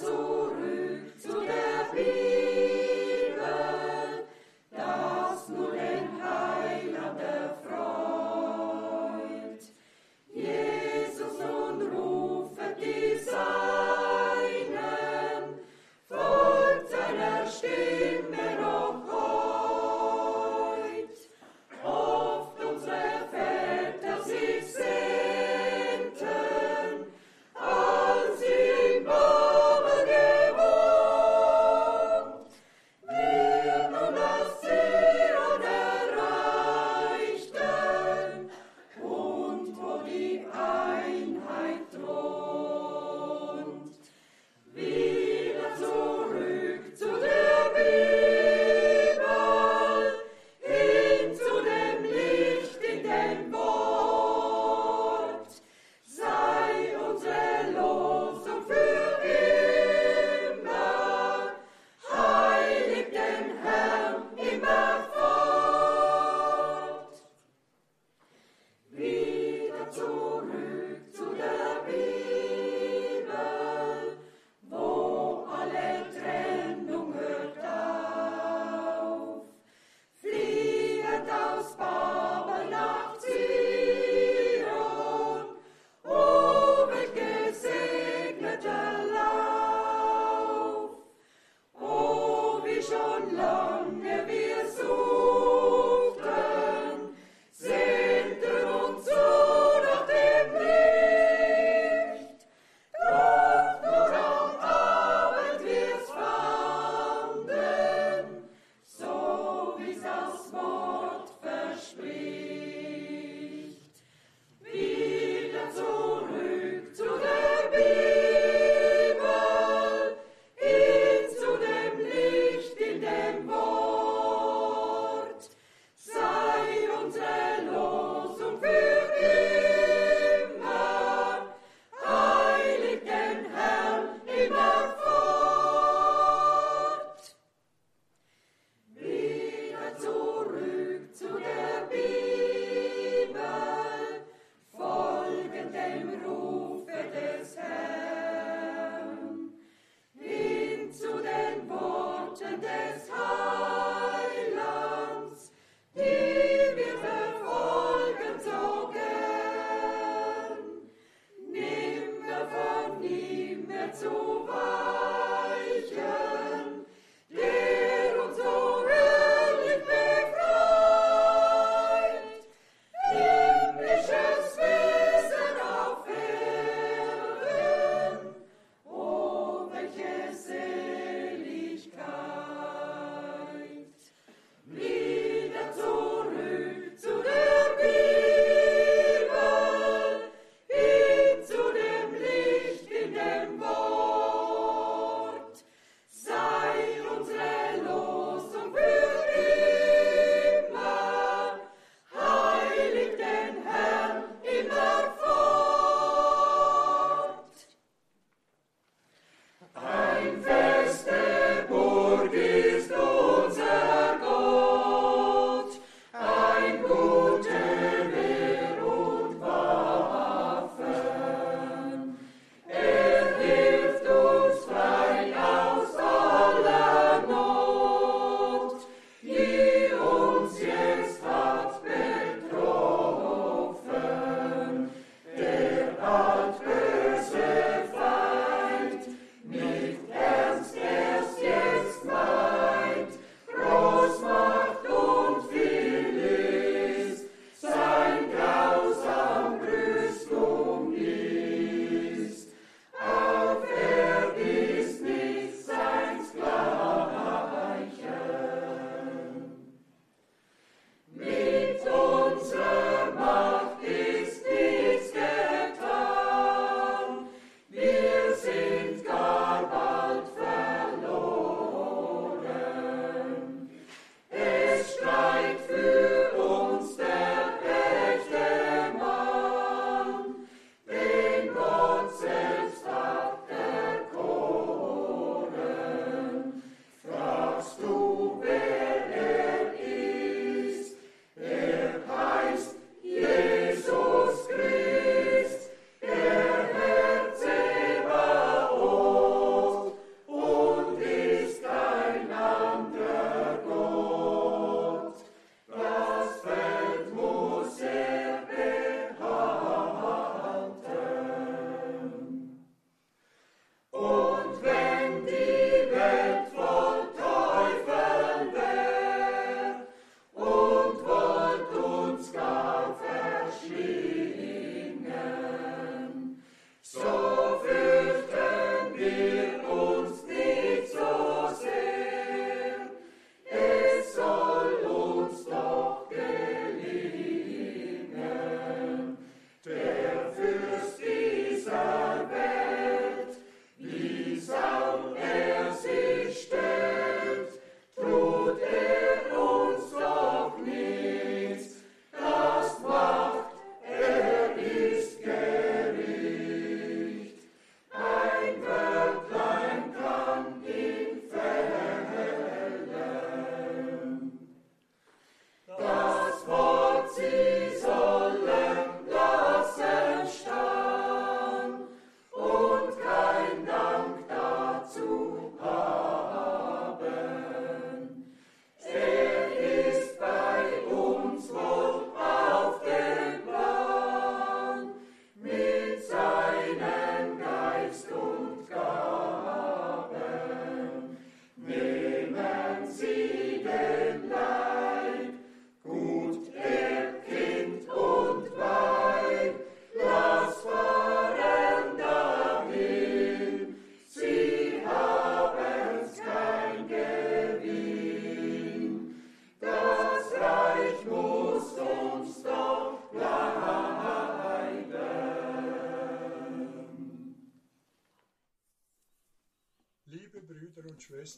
dem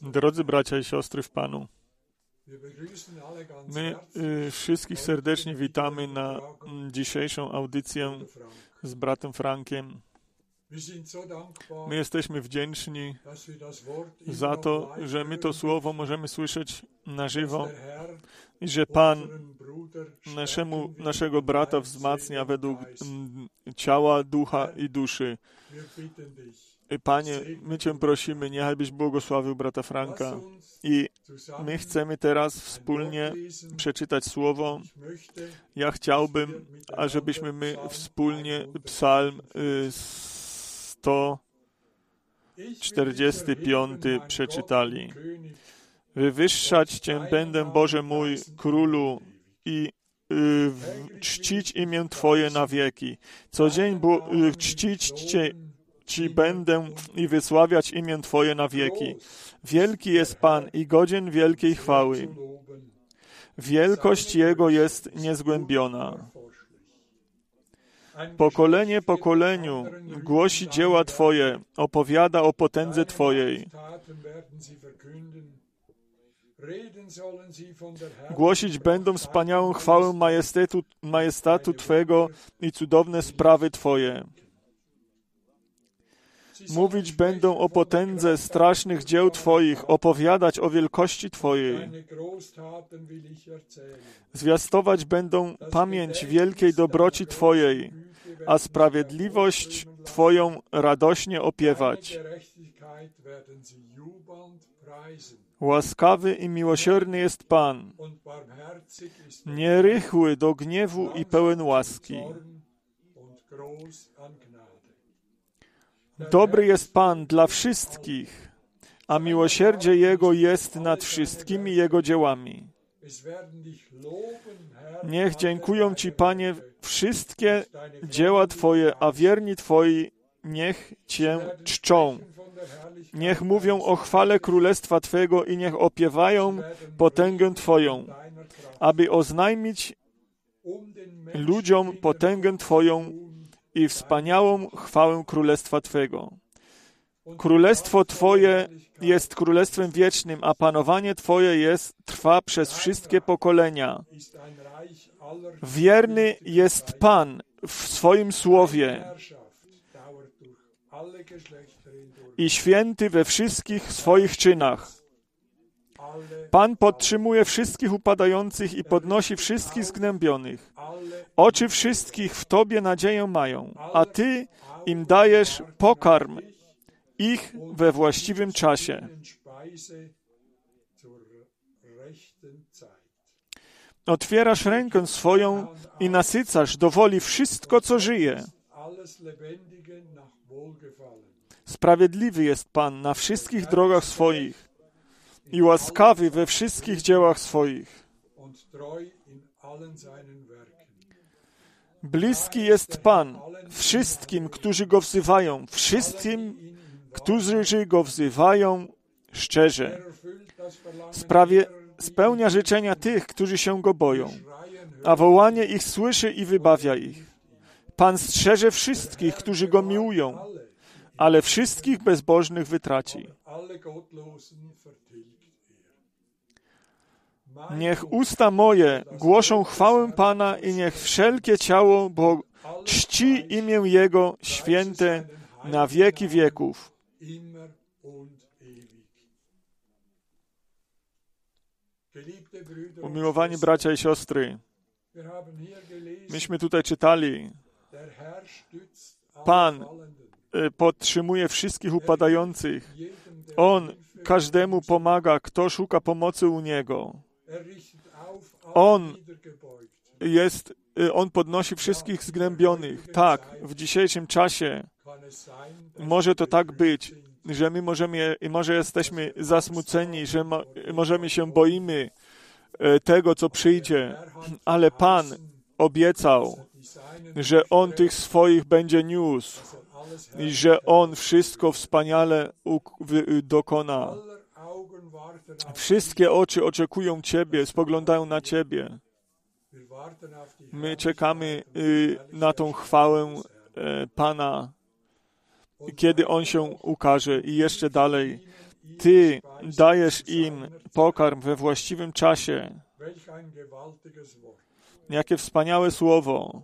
Drodzy bracia i siostry w Panu, my y, wszystkich serdecznie witamy na mm, dzisiejszą audycję z bratem Frankiem. My jesteśmy wdzięczni za to, że my to słowo możemy słyszeć na żywo i że Pan naszemu, naszego brata wzmacnia według mm, ciała, ducha i duszy. Panie, my Cię prosimy, niechaj byś błogosławił brata Franka. I my chcemy teraz wspólnie przeczytać słowo. Ja chciałbym, ażebyśmy my wspólnie psalm 145 przeczytali. Wywyższać Cię będę, Boże mój, Królu, i y, czcić imię Twoje na wieki. Co dzień y, czcić Cię Ci będę i wysławiać imię Twoje na wieki. Wielki jest Pan i godzien wielkiej chwały. Wielkość Jego jest niezgłębiona. Pokolenie pokoleniu głosi dzieła Twoje, opowiada o potędze Twojej. Głosić będą wspaniałą chwałę majestatu, majestatu Twego i cudowne sprawy Twoje. Mówić będą o potędze strasznych dzieł Twoich, opowiadać o wielkości Twojej. Zwiastować będą pamięć wielkiej dobroci Twojej, a sprawiedliwość Twoją radośnie opiewać. Łaskawy i miłosierny jest Pan, nierychły do gniewu i pełen łaski. Dobry jest Pan dla wszystkich, a miłosierdzie Jego jest nad wszystkimi Jego dziełami. Niech dziękują Ci, Panie, wszystkie dzieła Twoje, a wierni Twoi niech Cię czczą. Niech mówią o chwale Królestwa Twego i niech opiewają potęgę Twoją, aby oznajmić ludziom potęgę Twoją i wspaniałą chwałę Królestwa Twego. Królestwo Twoje jest królestwem wiecznym, a panowanie Twoje jest, trwa przez wszystkie pokolenia. Wierny jest Pan w swoim słowie i święty we wszystkich swoich czynach. Pan podtrzymuje wszystkich upadających i podnosi wszystkich zgnębionych. Oczy wszystkich w Tobie nadzieję mają, a Ty im dajesz pokarm ich we właściwym czasie. Otwierasz rękę swoją i nasycasz do woli wszystko, co żyje. Sprawiedliwy jest Pan na wszystkich drogach swoich i łaskawy we wszystkich dziełach swoich. Bliski jest Pan wszystkim, którzy Go wzywają, wszystkim, którzy Go wzywają szczerze. Sprawie spełnia życzenia tych, którzy się Go boją, a wołanie ich słyszy i wybawia ich. Pan strzeże wszystkich, którzy Go miłują, ale wszystkich bezbożnych wytraci. Niech usta moje głoszą chwałę Pana i niech wszelkie ciało bo czci imię Jego święte na wieki wieków. Umiłowani bracia i siostry, myśmy tutaj czytali, Pan y, podtrzymuje wszystkich upadających. On każdemu pomaga, kto szuka pomocy u Niego. On jest, y, on podnosi wszystkich zgnębionych. Tak, w dzisiejszym czasie może to tak być, że my możemy, może jesteśmy zasmuceni, że mo, możemy się boimy e, tego, co przyjdzie, ale Pan obiecał, że On tych swoich będzie niósł i że On wszystko wspaniale dokona. Wszystkie oczy oczekują Ciebie, spoglądają na Ciebie. My czekamy y, na tą chwałę e, Pana, kiedy On się ukaże i jeszcze dalej. Ty dajesz im pokarm we właściwym czasie. Jakie wspaniałe słowo.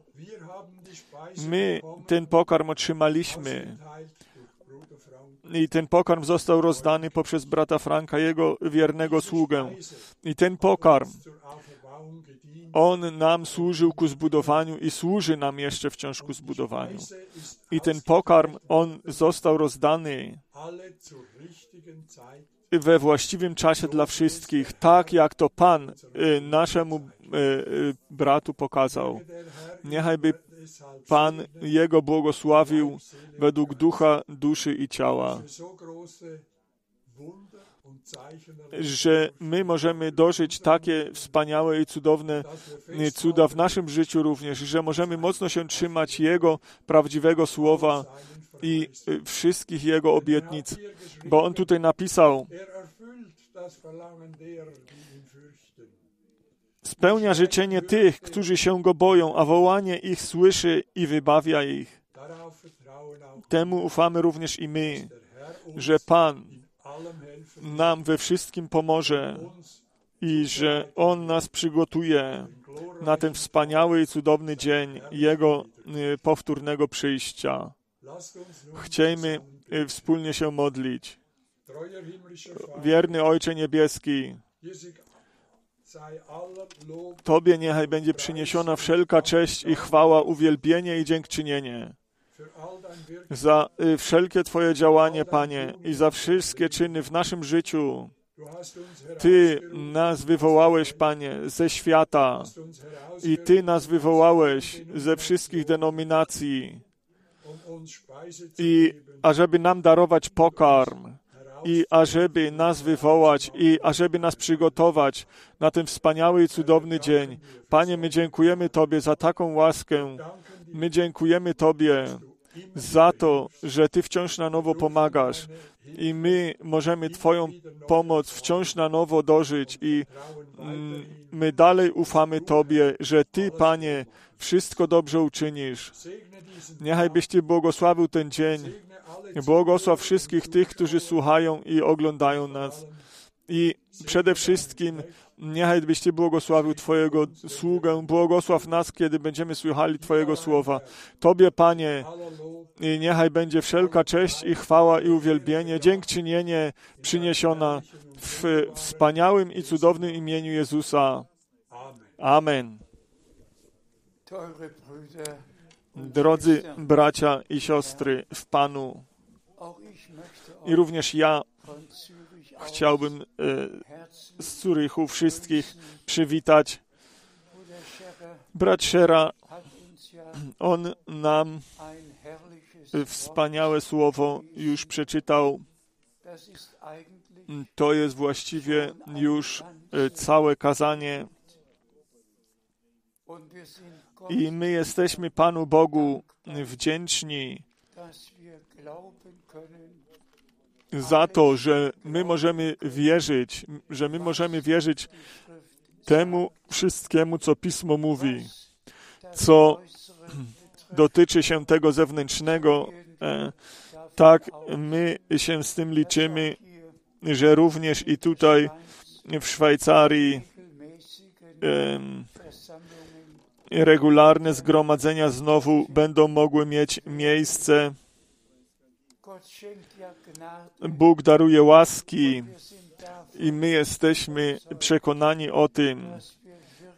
My ten pokarm otrzymaliśmy. I ten pokarm został rozdany poprzez brata Franka, jego wiernego sługę. I ten pokarm, on nam służył ku zbudowaniu i służy nam jeszcze wciąż ku zbudowaniu. I ten pokarm, on został rozdany we właściwym czasie dla wszystkich, tak jak to Pan y, naszemu y, y, bratu pokazał. Niechaj by Pan Jego błogosławił według ducha, duszy i ciała, że my możemy dożyć takie wspaniałe i cudowne cuda w naszym życiu również, że możemy mocno się trzymać Jego prawdziwego słowa i wszystkich Jego obietnic, bo On tutaj napisał, spełnia życzenie tych, którzy się Go boją, a wołanie ich słyszy i wybawia ich. Temu ufamy również i my, że Pan nam we wszystkim pomoże i że On nas przygotuje na ten wspaniały i cudowny dzień Jego y, powtórnego przyjścia. Chciejmy y, wspólnie się modlić. Wierny Ojcze Niebieski, Tobie niechaj będzie przyniesiona wszelka cześć i chwała, uwielbienie i dziękczynienie za y, wszelkie Twoje działanie, Panie, i za wszystkie czyny w naszym życiu. Ty nas wywołałeś, Panie, ze świata i Ty nas wywołałeś ze wszystkich denominacji i ażeby nam darować pokarm i ażeby nas wywołać i ażeby nas przygotować na ten wspaniały i cudowny dzień. Panie, my dziękujemy Tobie za taką łaskę. My dziękujemy Tobie za to, że Ty wciąż na nowo pomagasz i my możemy Twoją pomoc wciąż na nowo dożyć i mm, my dalej ufamy Tobie, że Ty, Panie, wszystko dobrze uczynisz. Niechaj byś Ty błogosławił ten dzień. Błogosław wszystkich tych, którzy słuchają i oglądają nas. I przede wszystkim niechaj byś Ty błogosławił Twojego sługę. Błogosław nas, kiedy będziemy słuchali Twojego słowa. Tobie, Panie, i niechaj będzie wszelka cześć i chwała i uwielbienie, dziękczynienie przyniesiona w wspaniałym i cudownym imieniu Jezusa. Amen. Drodzy bracia i siostry w Panu, i również ja chciałbym e, z Zurychu wszystkich przywitać. Brat Szera, on nam wspaniałe słowo już przeczytał. To jest właściwie już e, całe kazanie. I my jesteśmy Panu Bogu wdzięczni za to, że my możemy wierzyć, że my możemy wierzyć temu wszystkiemu, co Pismo mówi, co dotyczy się tego zewnętrznego. E, tak, my się z tym liczymy, że również i tutaj w Szwajcarii regularne zgromadzenia znowu będą mogły mieć miejsce. Bóg daruje łaski i my jesteśmy przekonani o tym,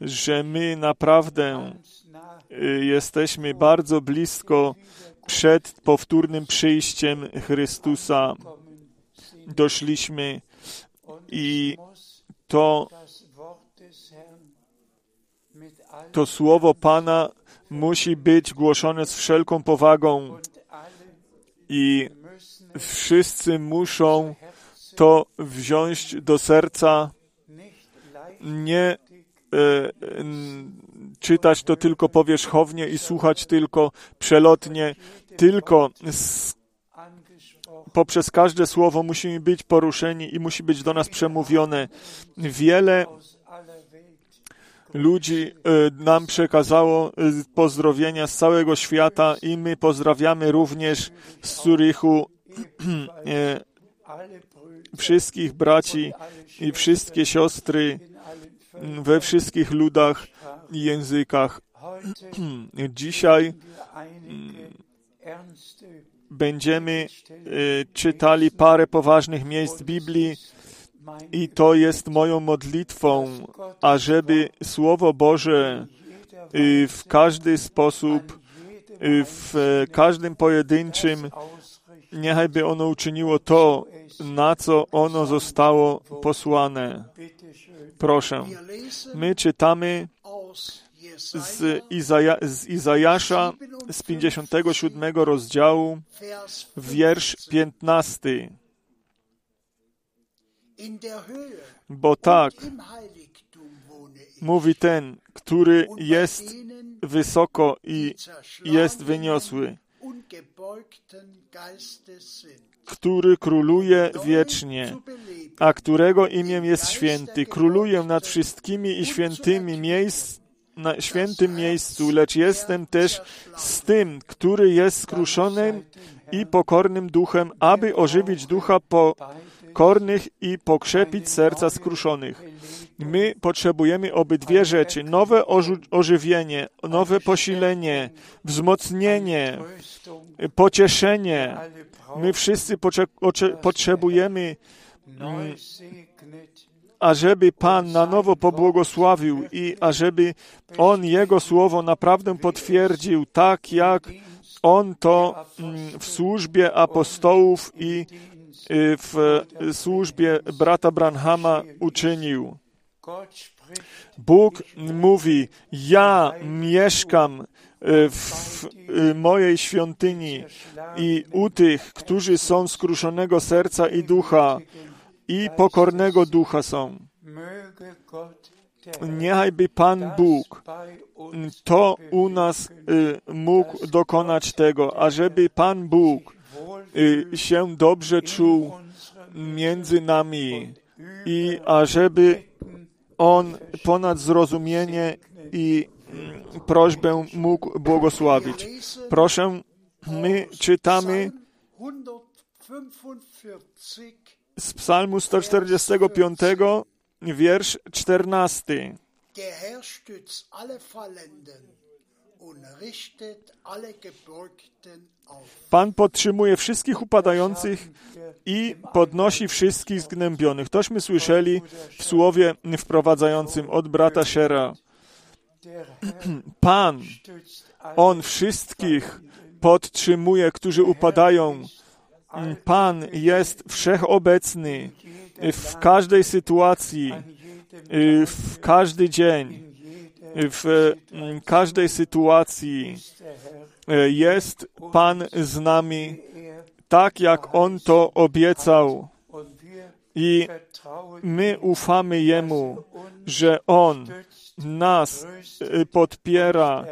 że my naprawdę y, jesteśmy bardzo blisko przed powtórnym przyjściem Chrystusa. Doszliśmy i to, to słowo Pana musi być głoszone z wszelką powagą i wszyscy muszą to wziąć do serca, nie e, czytać to tylko powierzchownie i słuchać tylko przelotnie, tylko z, poprzez każde słowo musimy być poruszeni i musi być do nas przemówione. Wiele ludzi e, nam przekazało e, pozdrowienia z całego świata i my pozdrawiamy również z Zurichu e, wszystkich braci i wszystkie siostry we wszystkich ludach i językach. Dzisiaj będziemy czytali parę poważnych miejsc Biblii i to jest moją modlitwą, ażeby Słowo Boże w każdy sposób, w każdym pojedynczym, niechaj by ono uczyniło to, na co ono zostało posłane. Proszę. My czytamy z, Izaja, z Izajasza z 57 rozdziału, wiersz 15. Bo tak mówi ten, który jest wysoko i jest wyniosły, który króluje wiecznie, a którego imię jest święty. Króluje nad wszystkimi i świętymi miejsc, na świętym miejscu, lecz jestem też z tym, który jest skruszonym i pokornym duchem, aby ożywić ducha pokornych i pokrzepić serca skruszonych. My potrzebujemy obydwie rzeczy: nowe ożywienie, nowe posilenie, wzmocnienie, pocieszenie. My wszyscy potrzebujemy, mm, ażeby Pan na nowo pobłogosławił i ażeby On Jego słowo naprawdę potwierdził, tak jak On to mm, w służbie apostołów i w służbie brata Branhama uczynił. Bóg mówi: Ja mieszkam y, w y, mojej świątyni i u tych, którzy są skruszonego serca i ducha i pokornego ducha są. Niechajby Pan Bóg to u nas y, mógł dokonać tego, ażeby Pan Bóg się dobrze czuł między nami i ażeby on ponad zrozumienie i mm, prośbę mógł błogosławić. Proszę, my czytamy z Psalmu 145, wiersz 14. Pan podtrzymuje wszystkich upadających i podnosi wszystkich zgnębionych. Tośmy słyszeli w słowie wprowadzającym od brata Shera. Pan, On wszystkich podtrzymuje, którzy upadają. Pan jest wszechobecny w każdej sytuacji, w każdy dzień, w każdej sytuacji E, jest Pan z nami, tak jak On to obiecał. I my ufamy Jemu, że On nas e, podpiera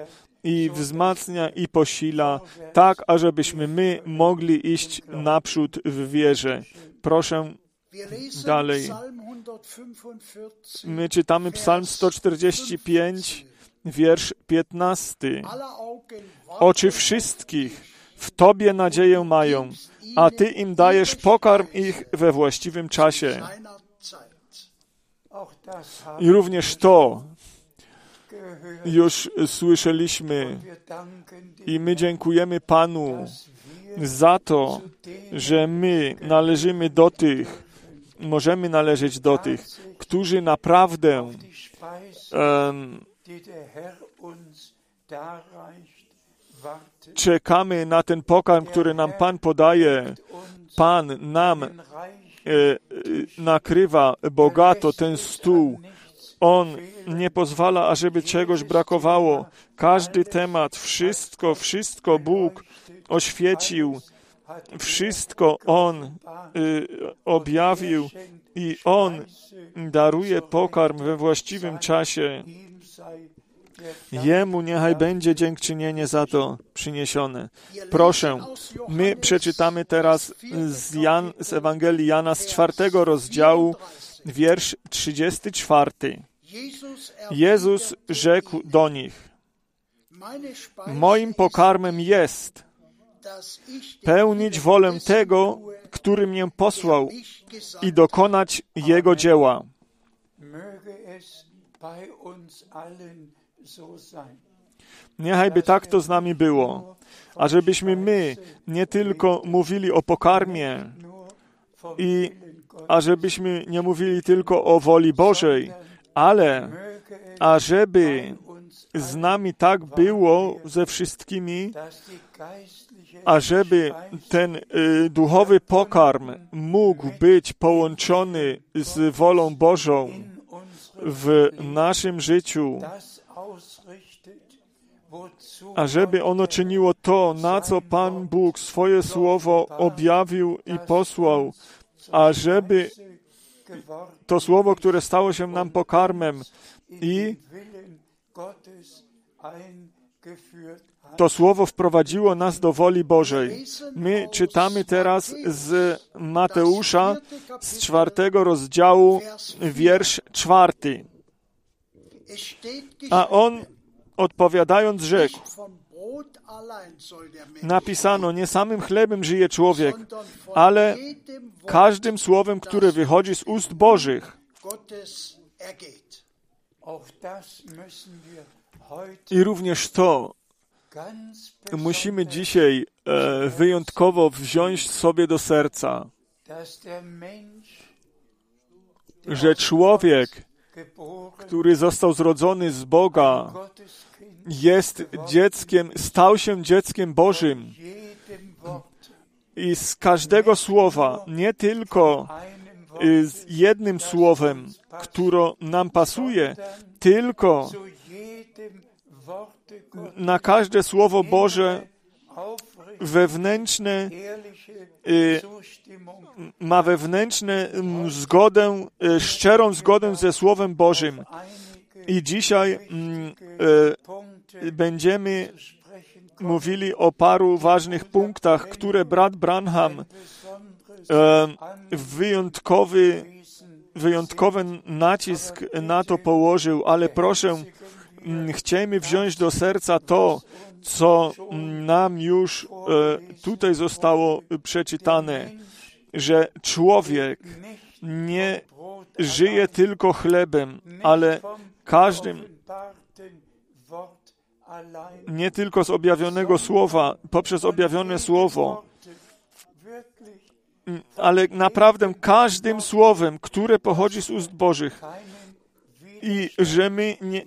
i wzmacnia i posila, tak ażebyśmy my mogli iść naprzód w wierze. Proszę dalej. My czytamy Psalm 145, wiersz 15. Oczy wszystkich w Tobie nadzieję mają, a Ty im dajesz pokarm ich we właściwym czasie. I również to już słyszeliśmy i my dziękujemy Panu za to, że my należymy do tych, możemy należeć do tych, którzy naprawdę um, czekamy na ten pokarm, który nam Pan podaje. Pan nam e, e, nakrywa bogato ten stół. On nie pozwala, ażeby czegoś brakowało. Każdy temat, wszystko, wszystko Bóg oświecił, wszystko On y, objawił i On daruje pokarm we właściwym czasie. Jemu niechaj będzie dziękczynienie za to przyniesione. Proszę, my przeczytamy teraz z, Jan, z Ewangelii Jana z czwartego rozdziału, wiersz 34. Jezus rzekł do nich, Moim pokarmem jest, pełnić wolę tego, który mnie posłał i dokonać Jego dzieła. Niechajby tak to z nami było, a żebyśmy my nie tylko mówili o pokarmie i ażebyśmy nie mówili tylko o woli Bożej, ale ażeby z nami tak było ze wszystkimi, ażeby ten y, duchowy pokarm mógł być połączony z wolą Bożą w naszym życiu, ażeby ono czyniło to, na co Pan Bóg swoje słowo objawił i posłał, ażeby to słowo, które stało się nam pokarmem i to słowo wprowadziło nas do woli Bożej. My czytamy teraz z Mateusza z czwartego rozdziału, wiersz czwarty. A on odpowiadając rzekł, napisano, nie samym chlebem żyje człowiek, ale każdym słowem, które wychodzi z ust Bożych. I również to musimy dzisiaj e, wyjątkowo wziąć sobie do serca, że człowiek, który został zrodzony z Boga, jest dzieckiem, stał się dzieckiem Bożym. I z każdego słowa, nie tylko y, z jednym słowem, które nam pasuje, tylko na każde słowo Boże wewnętrzne y, ma wewnętrzne zgodę, y, szczerą zgodę ze Słowem Bożym. I dzisiaj e, będziemy mówili o paru ważnych punktach, które brat Branham wyjątkowy, wyjątkowy nacisk na to położył, ale proszę, mm, chcemy wziąć do serca to, co nam już e, tutaj zostało przeczytane, że człowiek nie żyje tylko chlebem, ale każdym, nie tylko z objawionego słowa, poprzez objawione słowo, ale naprawdę każdym słowem, które pochodzi z ust Bożych. I że my nie,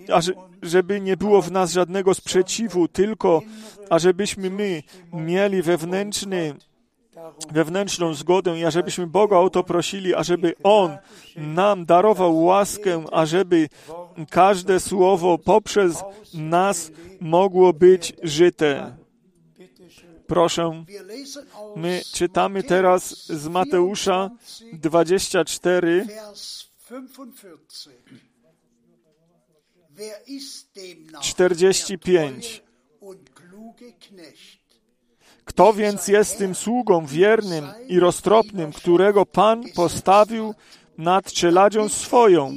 żeby nie było w nas żadnego sprzeciwu, tylko ażebyśmy my mieli wewnętrzny wewnętrzną zgodę i ażebyśmy Boga o to prosili, ażeby On nam darował łaskę, ażeby każde słowo poprzez nas mogło być żyte. Proszę, my czytamy teraz z Mateusza 24, 45. Kto więc jest tym sługą wiernym i roztropnym, którego Pan postawił nad czeladzią swoją,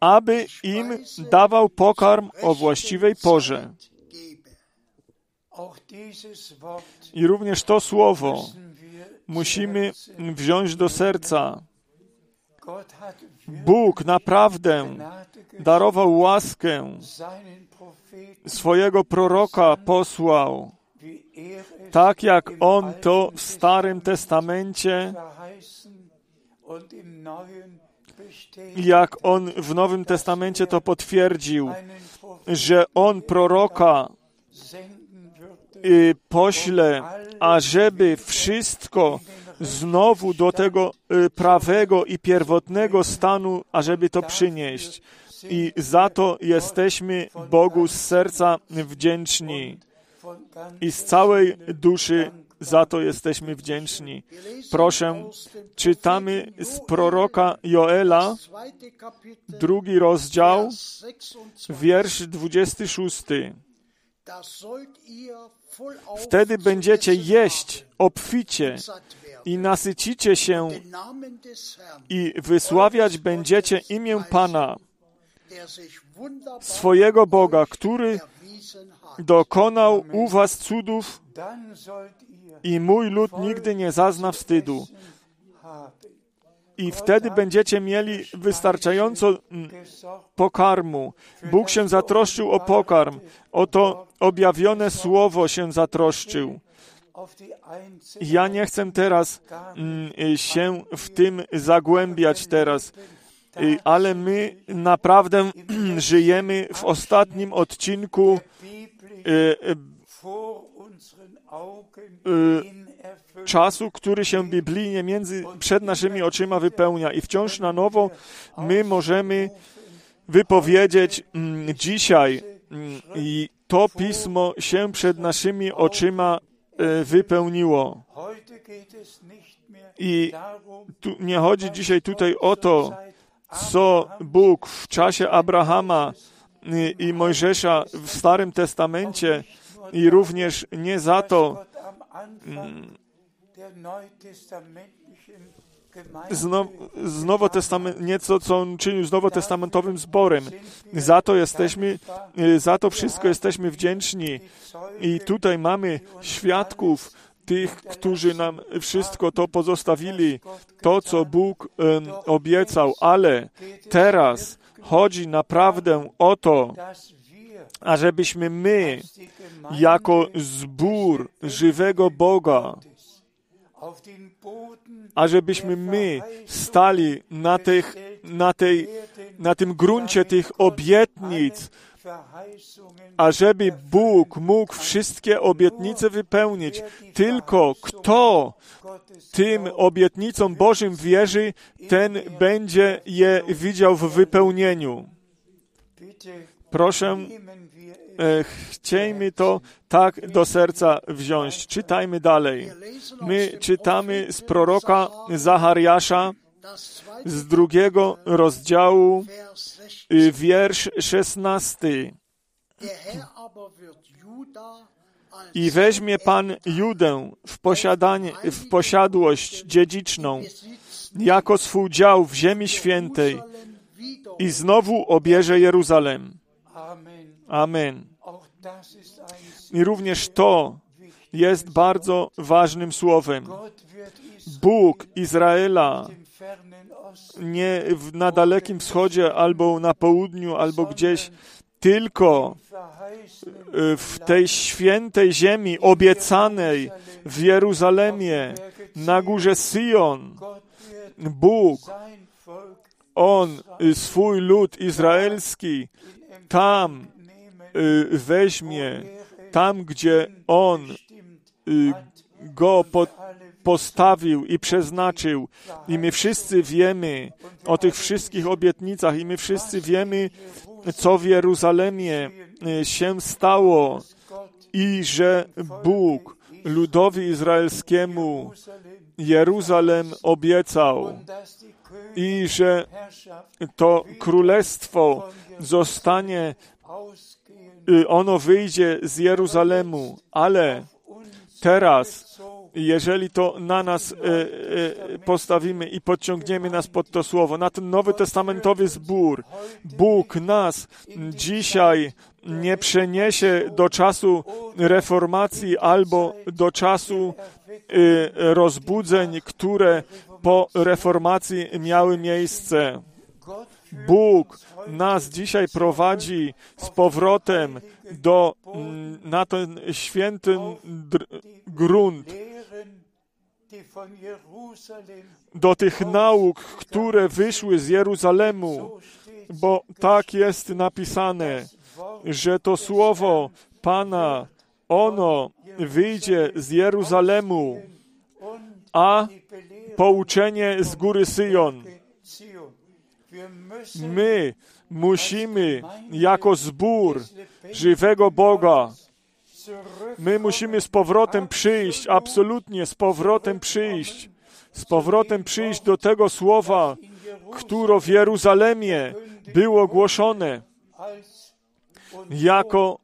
aby im dawał pokarm o właściwej porze? I również to słowo musimy wziąć do serca. Bóg naprawdę darował łaskę, swojego proroka posłał tak jak On to w Starym Testamencie, jak On w Nowym Testamencie to potwierdził, że On proroka y, pośle, ażeby wszystko znowu do tego y, prawego i pierwotnego stanu, ażeby to przynieść. I za to jesteśmy Bogu z serca wdzięczni i z całej duszy za to jesteśmy wdzięczni. Proszę, czytamy z proroka Joela, drugi rozdział, wiersz 26. Wtedy będziecie jeść obficie i nasycicie się i wysławiać będziecie imię Pana swojego Boga, który dokonał u was cudów i mój lud nigdy nie zazna wstydu. I wtedy będziecie mieli wystarczająco mm, pokarmu. Bóg się zatroszczył o pokarm. Oto objawione słowo się zatroszczył. Ja nie chcę teraz mm, się w tym zagłębiać teraz, ale my naprawdę żyjemy w ostatnim odcinku y, y, czasu, który się biblijnie między, przed naszymi oczyma wypełnia i wciąż na nowo my możemy wypowiedzieć mm, dzisiaj mm, i to pismo się przed naszymi oczyma e, wypełniło. I tu nie chodzi dzisiaj tutaj o to, co Bóg w czasie Abrahama y, i Mojżesza w Starym Testamencie i również nie za to, mm, z, Nowotestament, nieco, co on czynił z nowotestamentowym zborem. Za to jesteśmy, y, za to wszystko jesteśmy wdzięczni. I tutaj mamy świadków tych, którzy nam wszystko to pozostawili, to, co Bóg obiecał, ale teraz chodzi naprawdę o to, ażebyśmy my, jako zbór żywego Boga, ażebyśmy my stali na, tych, na, tej, na tym gruncie tych obietnic, ażeby Bóg mógł wszystkie obietnice wypełnić. Tylko kto tym obietnicom Bożym wierzy, ten będzie je widział w wypełnieniu. Proszę, E, chciejmy to tak do serca wziąć. Czytajmy dalej. My czytamy z proroka Zachariasza z drugiego rozdziału, y, wiersz szesnasty. I weźmie Pan Judę w, posiadanie, w posiadłość dziedziczną, jako swój dział w ziemi świętej i znowu obierze Jeruzalem. Amen. I również to jest bardzo ważnym słowem. Bóg Izraela nie na Dalekim Wschodzie, albo na południu, albo gdzieś, tylko w tej świętej ziemi obiecanej w Jeruzalemie, na górze Syjon, Bóg, On, swój lud izraelski, tam Y, weźmie tam, gdzie On y, go po, postawił i przeznaczył. I my wszyscy wiemy o tych wszystkich obietnicach, i my wszyscy wiemy, co w Jeruzalemie y, się stało, i że Bóg ludowi izraelskiemu Jeruzalem obiecał, i że to królestwo zostanie Y, ono wyjdzie z Jeruzalemu, ale teraz, jeżeli to na nas e, e, postawimy i podciągniemy nas pod to słowo, na ten nowy testamentowy zbór, Bóg nas dzisiaj nie przeniesie do czasu reformacji albo do czasu y, rozbudzeń, które po reformacji miały miejsce. Bóg nas dzisiaj prowadzi z powrotem do, mm, na ten święty grunt, do tych nauk, które wyszły z Jeruzalemu, bo tak jest napisane, że to słowo Pana, ono wyjdzie z Jeruzalemu, a pouczenie z góry Syjon. My musimy jako zbór żywego Boga, my musimy z powrotem przyjść, absolutnie z powrotem przyjść, z powrotem przyjść do tego słowa, które w Jeruzalemie było głoszone jako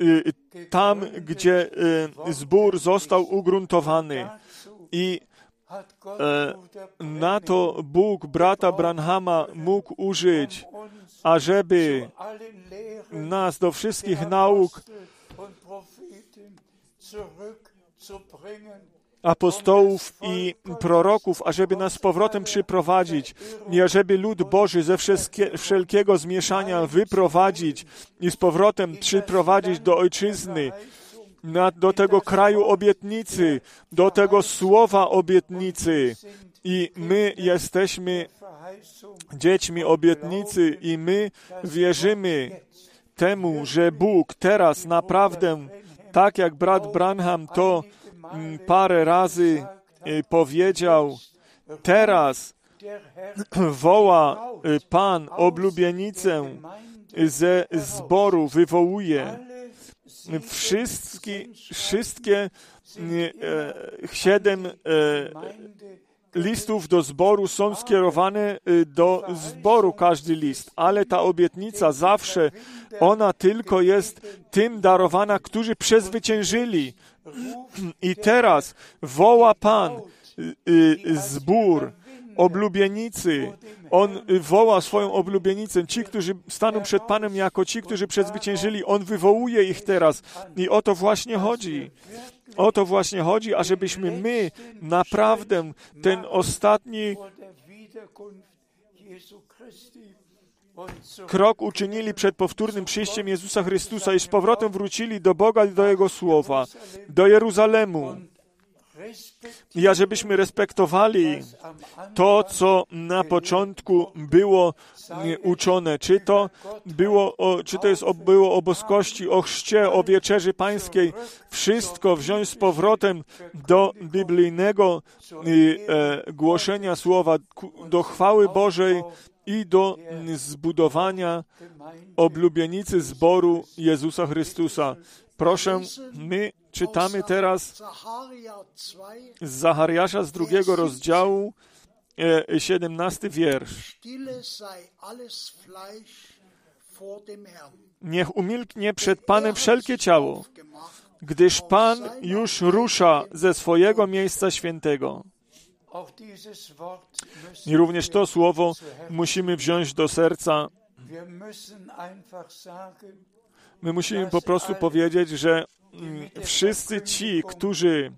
y, tam, gdzie y, zbór został ugruntowany. I E, na to Bóg brata Branhama mógł użyć ażeby nas do wszystkich nauk apostołów i proroków, ażeby nas z powrotem przyprowadzić i ażeby lud Boży ze wszelkiego zmieszania wyprowadzić i z powrotem przyprowadzić do ojczyzny, do tego kraju obietnicy, do tego słowa obietnicy. I my jesteśmy dziećmi obietnicy i my wierzymy temu, że Bóg teraz naprawdę, tak jak brat Branham to mm, parę razy y, powiedział, teraz woła y, Pan oblubienicę ze zboru, wywołuje. Wszystkie, wszystkie siedem e, listów do zboru są skierowane e, do zboru, każdy list, ale ta obietnica zawsze, ona tylko jest tym darowana, którzy przezwyciężyli. I teraz woła Pan zbór, oblubienicy. On woła swoją oblubienicę. Ci, którzy staną przed Panem jako ci, którzy przezwyciężyli, On wywołuje ich teraz. I o to właśnie chodzi. O to właśnie chodzi, ażebyśmy my naprawdę ten ostatni krok uczynili przed powtórnym przyjściem Jezusa Chrystusa i z powrotem wrócili do Boga i do Jego Słowa, do Jeruzalemu i ażebyśmy respektowali to, co na początku było uczone. Czy to, było o, czy to jest, było o boskości, o chrzcie, o wieczerzy pańskiej. Wszystko wziąć z powrotem do biblijnego e, głoszenia słowa, do chwały Bożej i do zbudowania oblubienicy zboru Jezusa Chrystusa. Proszę, my czytamy teraz z Zachariasza z drugiego rozdziału, 17 e, wiersz. Niech umilknie przed Panem wszelkie ciało, gdyż Pan już rusza ze swojego miejsca świętego. I również to słowo musimy wziąć do serca. My musimy po prostu powiedzieć, że wszyscy ci, którzy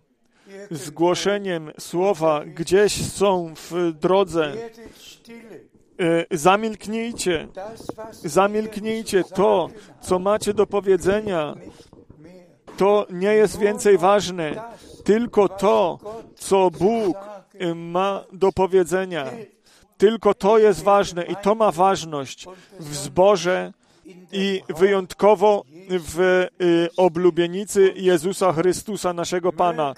z głoszeniem słowa gdzieś są w drodze, e, zamilknijcie, zamilknijcie to, co macie do powiedzenia. To nie jest więcej ważne, tylko to, co Bóg e, ma do powiedzenia. Tylko to jest ważne i to ma ważność w zborze, i wyjątkowo w y, oblubienicy Jezusa Chrystusa, naszego Pana.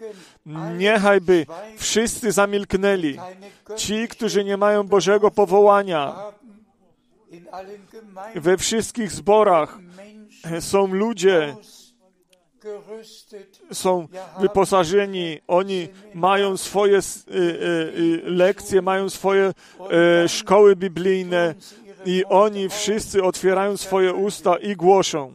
Niechajby wszyscy zamilknęli. Ci, którzy nie mają Bożego powołania. We wszystkich zborach są ludzie, są wyposażeni, oni mają swoje y, y, lekcje, mają swoje szkoły biblijne, i oni wszyscy otwierają swoje usta i głoszą.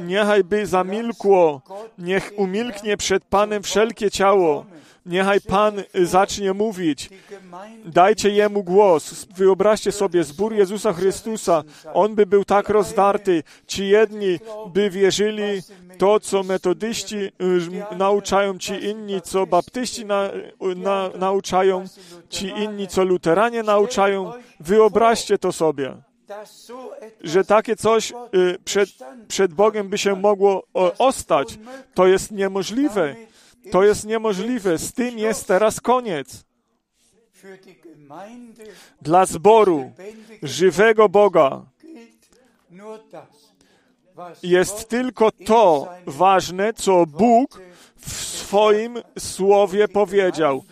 Niechaj by zamilkło, niech umilknie przed Panem wszelkie ciało. Niechaj Pan zacznie mówić. Dajcie Jemu głos. Wyobraźcie sobie zbór Jezusa Chrystusa. On by był tak rozdarty. Ci jedni by wierzyli to, co metodyści y, nauczają, ci inni, co baptyści na, na, nauczają, ci inni, co luteranie nauczają. Wyobraźcie to sobie że takie coś y, przed, przed Bogiem by się mogło ostać. To jest niemożliwe. To jest niemożliwe. Z tym jest teraz koniec. Dla zboru żywego Boga jest tylko to ważne, co Bóg w swoim słowie powiedział.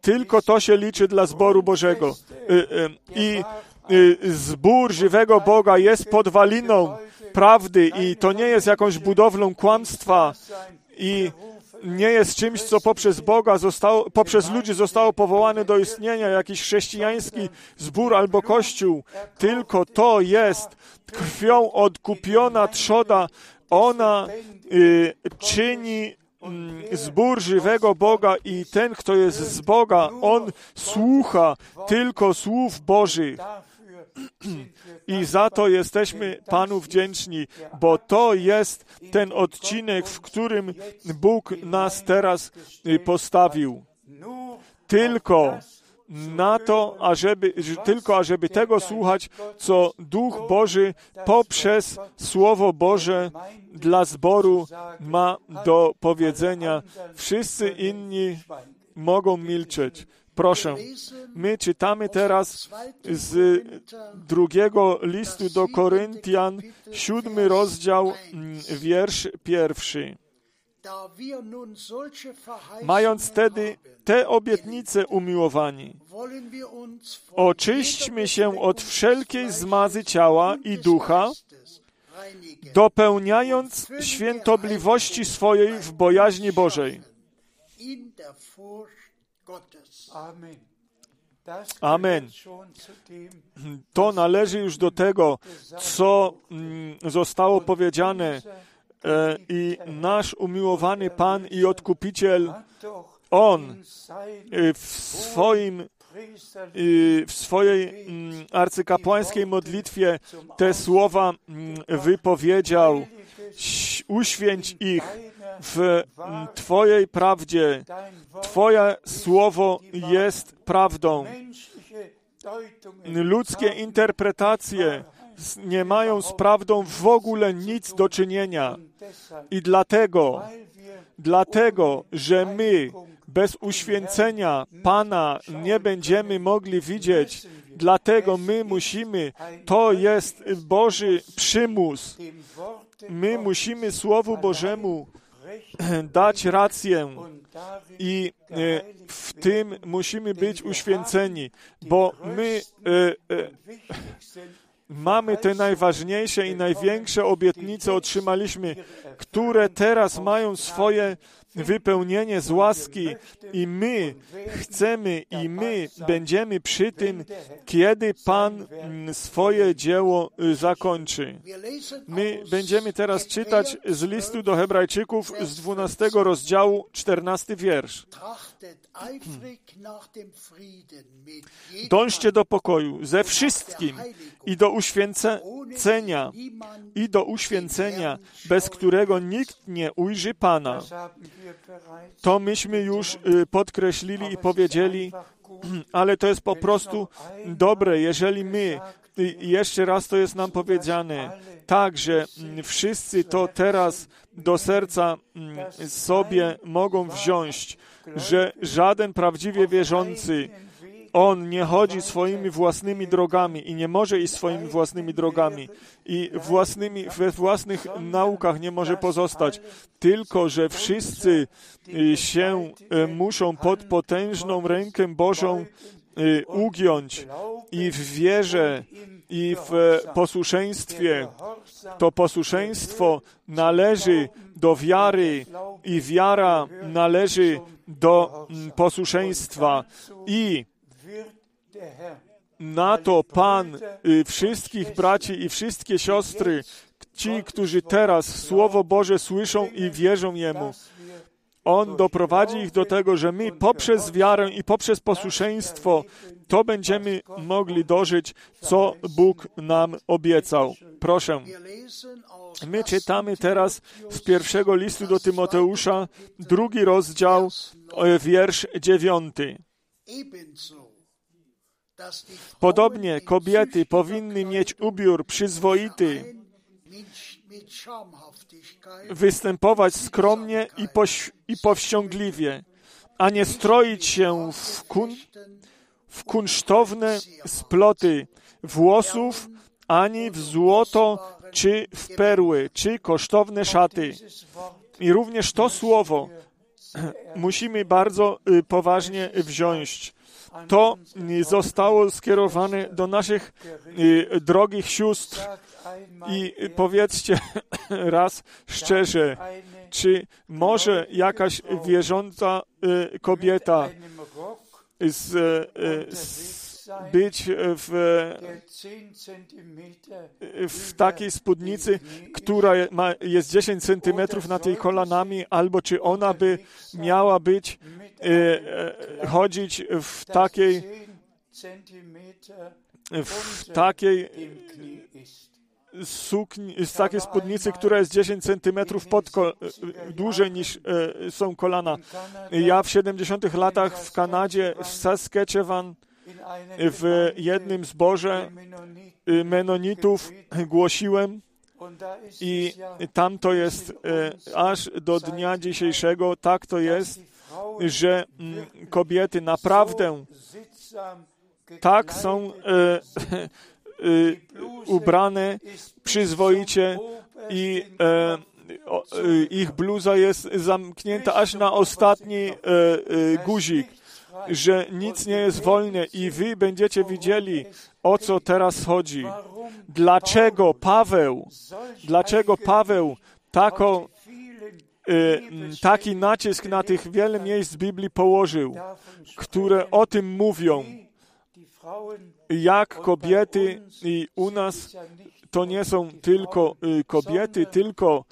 Tylko to się liczy dla zboru Bożego. Y, y, I y, zbór żywego Boga jest podwaliną prawdy i to nie jest jakąś budowlą kłamstwa i nie jest czymś, co poprzez Boga zostało, poprzez ludzi zostało powołane do istnienia, jakiś chrześcijański zbór albo kościół. Tylko to jest krwią odkupiona trzoda. Ona y, czyni mm, zbór żywego Boga i ten, kto jest z Boga, on słucha tylko słów Bożych. I za to jesteśmy Panu wdzięczni, bo to jest ten odcinek, w którym Bóg nas teraz postawił. Tylko na to, ażeby, tylko ażeby tego słuchać, co Duch Boży poprzez Słowo Boże dla zboru ma do powiedzenia. Wszyscy inni mogą milczeć. Proszę, my czytamy teraz z drugiego listu do Koryntian, siódmy rozdział, mm, wiersz pierwszy. Mając wtedy te obietnice umiłowani, oczyśćmy się od wszelkiej zmazy ciała i ducha, dopełniając świętobliwości swojej w bojaźni Bożej. Amen. To należy już do tego, co mm, zostało powiedziane e, i nasz umiłowany Pan i Odkupiciel, On e, w swoim w swojej mm, arcykapłańskiej modlitwie te słowa mm, wypowiedział. Uświęć ich w Twojej prawdzie. Twoje słowo jest prawdą. Ludzkie interpretacje nie mają z prawdą w ogóle nic do czynienia. I dlatego, dlatego, że my bez uświęcenia Pana nie będziemy mogli widzieć, dlatego my musimy, to jest Boży przymus. My musimy Słowu Bożemu dać rację i e, w tym musimy być uświęceni, bo my e, e, mamy te najważniejsze i największe obietnice, otrzymaliśmy, które teraz mają swoje wypełnienie z łaski i my chcemy i my będziemy przy tym, kiedy Pan mm, swoje dzieło y, zakończy. My będziemy teraz czytać z listu do Hebrajczyków z 12 rozdziału, 14 wiersz. Dążcie do pokoju ze wszystkim i do uświęcenia, i do uświęcenia, bez którego nikt nie ujrzy Pana. To myśmy już y, podkreślili i powiedzieli, ale to jest po prostu dobre, jeżeli my, y, jeszcze raz to jest nam powiedziane, tak, że mm, wszyscy to teraz do serca mm, sobie mogą wziąć, że żaden prawdziwie wierzący on nie chodzi swoimi własnymi drogami i nie może iść swoimi własnymi drogami i własnymi, we własnych naukach nie może pozostać, tylko że wszyscy y, się y, muszą pod potężną rękę Bożą ugiąć i w wierze i w posłuszeństwie. To posłuszeństwo należy do wiary i wiara należy do posłuszeństwa i na to Pan y, wszystkich braci i wszystkie siostry, ci, którzy teraz Słowo Boże słyszą i wierzą Jemu, on doprowadzi ich do tego, że my poprzez wiarę i poprzez posłuszeństwo to będziemy mogli dożyć, co Bóg nam obiecał. Proszę. My czytamy teraz z pierwszego listu do Tymoteusza, drugi rozdział, e, wiersz dziewiąty. Podobnie kobiety powinny mieć ubiór przyzwoity, występować skromnie i, poś, i powściągliwie, a nie stroić się w, kun, w kunsztowne sploty włosów, ani w złoto, czy w perły, czy kosztowne szaty. I również to słowo musimy bardzo y, poważnie wziąć to zostało skierowane do naszych y, drogich sióstr i powiedzcie raz szczerze, czy może jakaś wierząca y, kobieta z, y, z być w, w takiej spódnicy, która ma, jest 10 centymetrów nad jej kolanami, albo czy ona by miała być, chodzić w takiej w takiej sukni, z takiej spódnicy, która jest 10 centymetrów pod dłużej niż e, są kolana. Ja w 70 latach w Kanadzie, w Saskatchewan, w jednym zborze y, menonitów głosiłem. I tam to jest e, aż do dnia dzisiejszego, tak to jest, że mm, kobiety naprawdę tak są e, ubrane przyzwoicie i e, y, ich bluza jest zamknięta aż na ostatni e, e, guzik, że nic nie jest wolne i wy będziecie widzieli, o co teraz chodzi. Dlaczego Paweł, dlaczego Paweł taką, taki nacisk na tych wiele miejsc Biblii położył, które o tym mówią, jak kobiety i u nas to nie są tylko y, kobiety, tylko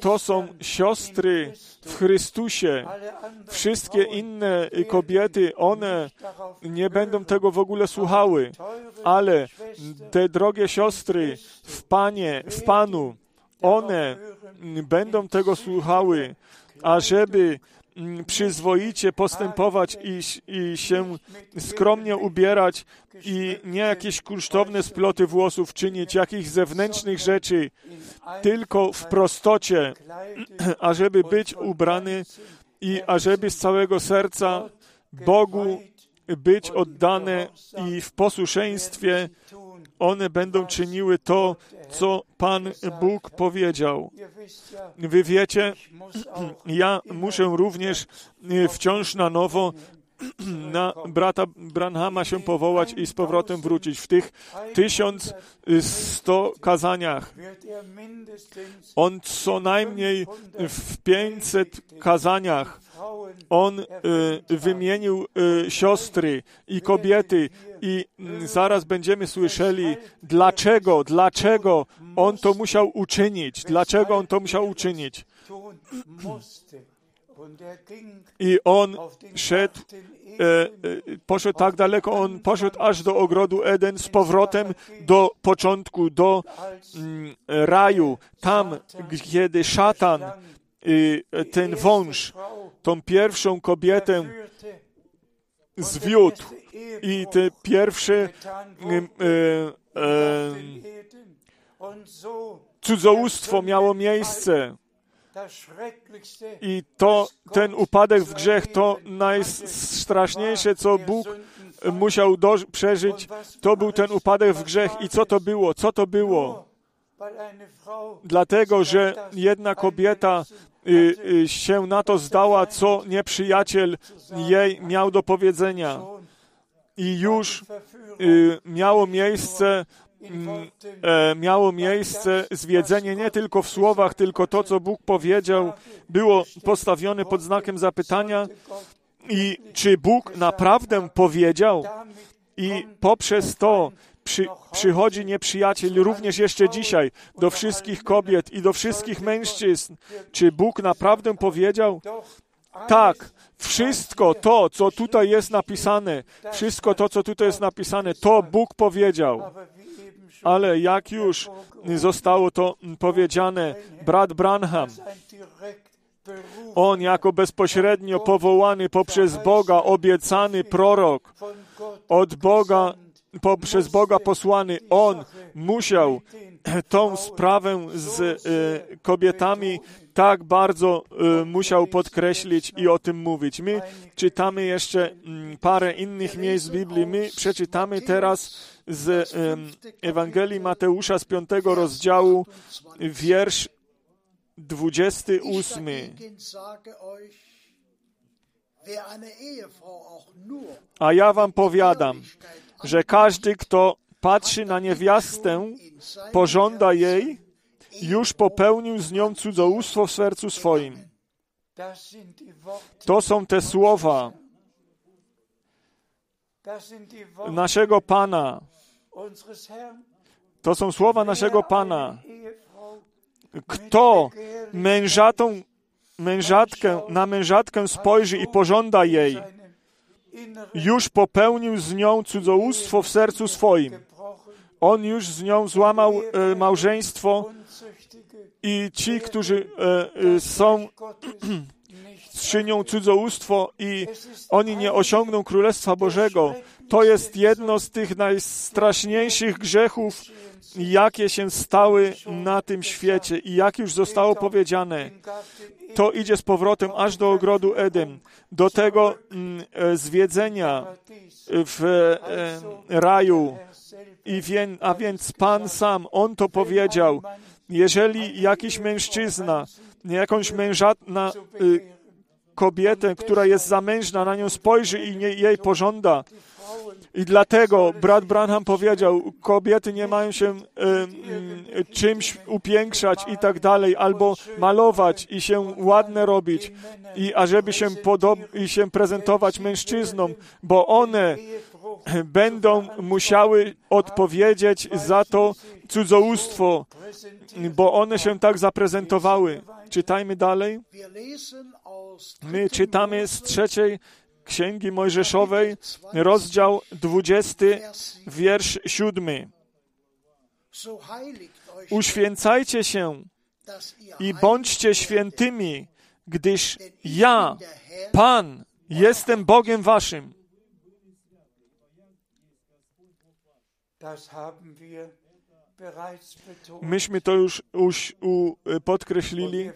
to są siostry w Chrystusie. Wszystkie inne kobiety, one nie będą tego w ogóle słuchały, ale te drogie siostry w Panie, w Panu, one będą tego słuchały, ażeby przyzwoicie postępować i, i się skromnie ubierać i nie jakieś kunsztowne sploty włosów czynić, jakichś zewnętrznych rzeczy, tylko w prostocie, ażeby być ubrany i ażeby z całego serca Bogu być oddane i w posłuszeństwie one będą czyniły to, co Pan Bóg powiedział. Wy wiecie, ja muszę również e, wciąż na nowo na brata Branhama się powołać i z powrotem wrócić. W tych 1100 kazaniach on co najmniej w 500 kazaniach on y, wymienił y, siostry i kobiety i y, zaraz będziemy słyszeli, dlaczego, dlaczego on to musiał uczynić, dlaczego on to musiał uczynić. I on szedł, e, poszedł tak daleko, on poszedł aż do ogrodu Eden z powrotem do początku, do mm, raju. Tam, kiedy szatan, y, ten wąż, tą pierwszą kobietę zwiódł i te pierwsze e, e, cudzołóstwo miało miejsce. I to, ten upadek w grzech, to najstraszniejsze, co Bóg musiał do, przeżyć, to był ten upadek w grzech. I co to było? Co to było? Dlatego, że jedna kobieta się na to zdała, co nieprzyjaciel jej miał do powiedzenia. I już y, miało miejsce Mm, e, miało miejsce zwiedzenie nie tylko w słowach, tylko to, co Bóg powiedział, było postawione pod znakiem zapytania i czy Bóg naprawdę powiedział i poprzez to przy, przychodzi nieprzyjaciel również jeszcze dzisiaj do wszystkich kobiet i do wszystkich mężczyzn. Czy Bóg naprawdę powiedział? Tak, wszystko to, co tutaj jest napisane, wszystko to, co tutaj jest napisane, to Bóg powiedział. Ale jak już zostało to powiedziane, brat Branham, on jako bezpośrednio powołany poprzez Boga, obiecany prorok, od Boga, poprzez Boga posłany, on musiał tą sprawę z e, kobietami tak bardzo y, musiał podkreślić i o tym mówić. My czytamy jeszcze mm, parę innych miejsc w Biblii. My przeczytamy teraz z Ewangelii Mateusza z piątego rozdziału wiersz 28. A ja wam powiadam, że każdy, kto patrzy na niewiastę, pożąda jej, już popełnił z nią cudzołóstwo w sercu swoim. To są te słowa. naszego Pana. To są słowa naszego Pana. Kto mężatą, mężatkę, na mężatkę spojrzy i pożąda jej, już popełnił z nią cudzołóstwo w sercu swoim. On już z nią złamał e, małżeństwo i ci, którzy e, e, są czynią cudzołóstwo i oni nie osiągną Królestwa Bożego. To jest jedno z tych najstraszniejszych grzechów, jakie się stały na tym świecie i jak już zostało powiedziane. To idzie z powrotem aż do ogrodu Edem, do tego mm, e, zwiedzenia w e, raju. I wie, a więc Pan sam, On to powiedział. Jeżeli jakiś mężczyzna, jakąś mężatna, y, kobietę, która jest zamężna, na nią spojrzy i nie, jej pożąda. I dlatego brat Branham powiedział, kobiety nie mają się y, y, czymś upiększać i tak dalej, albo malować i się ładne robić, i ażeby się, podob- i się prezentować mężczyznom, bo one będą musiały odpowiedzieć za to cudzołóstwo, bo one się tak zaprezentowały. Czytajmy dalej. My czytamy z trzeciej Księgi Mojżeszowej, rozdział 20, wiersz 7. Uświęcajcie się i bądźcie świętymi, gdyż ja, Pan, jestem Bogiem waszym. Myśmy to już, już u, podkreślili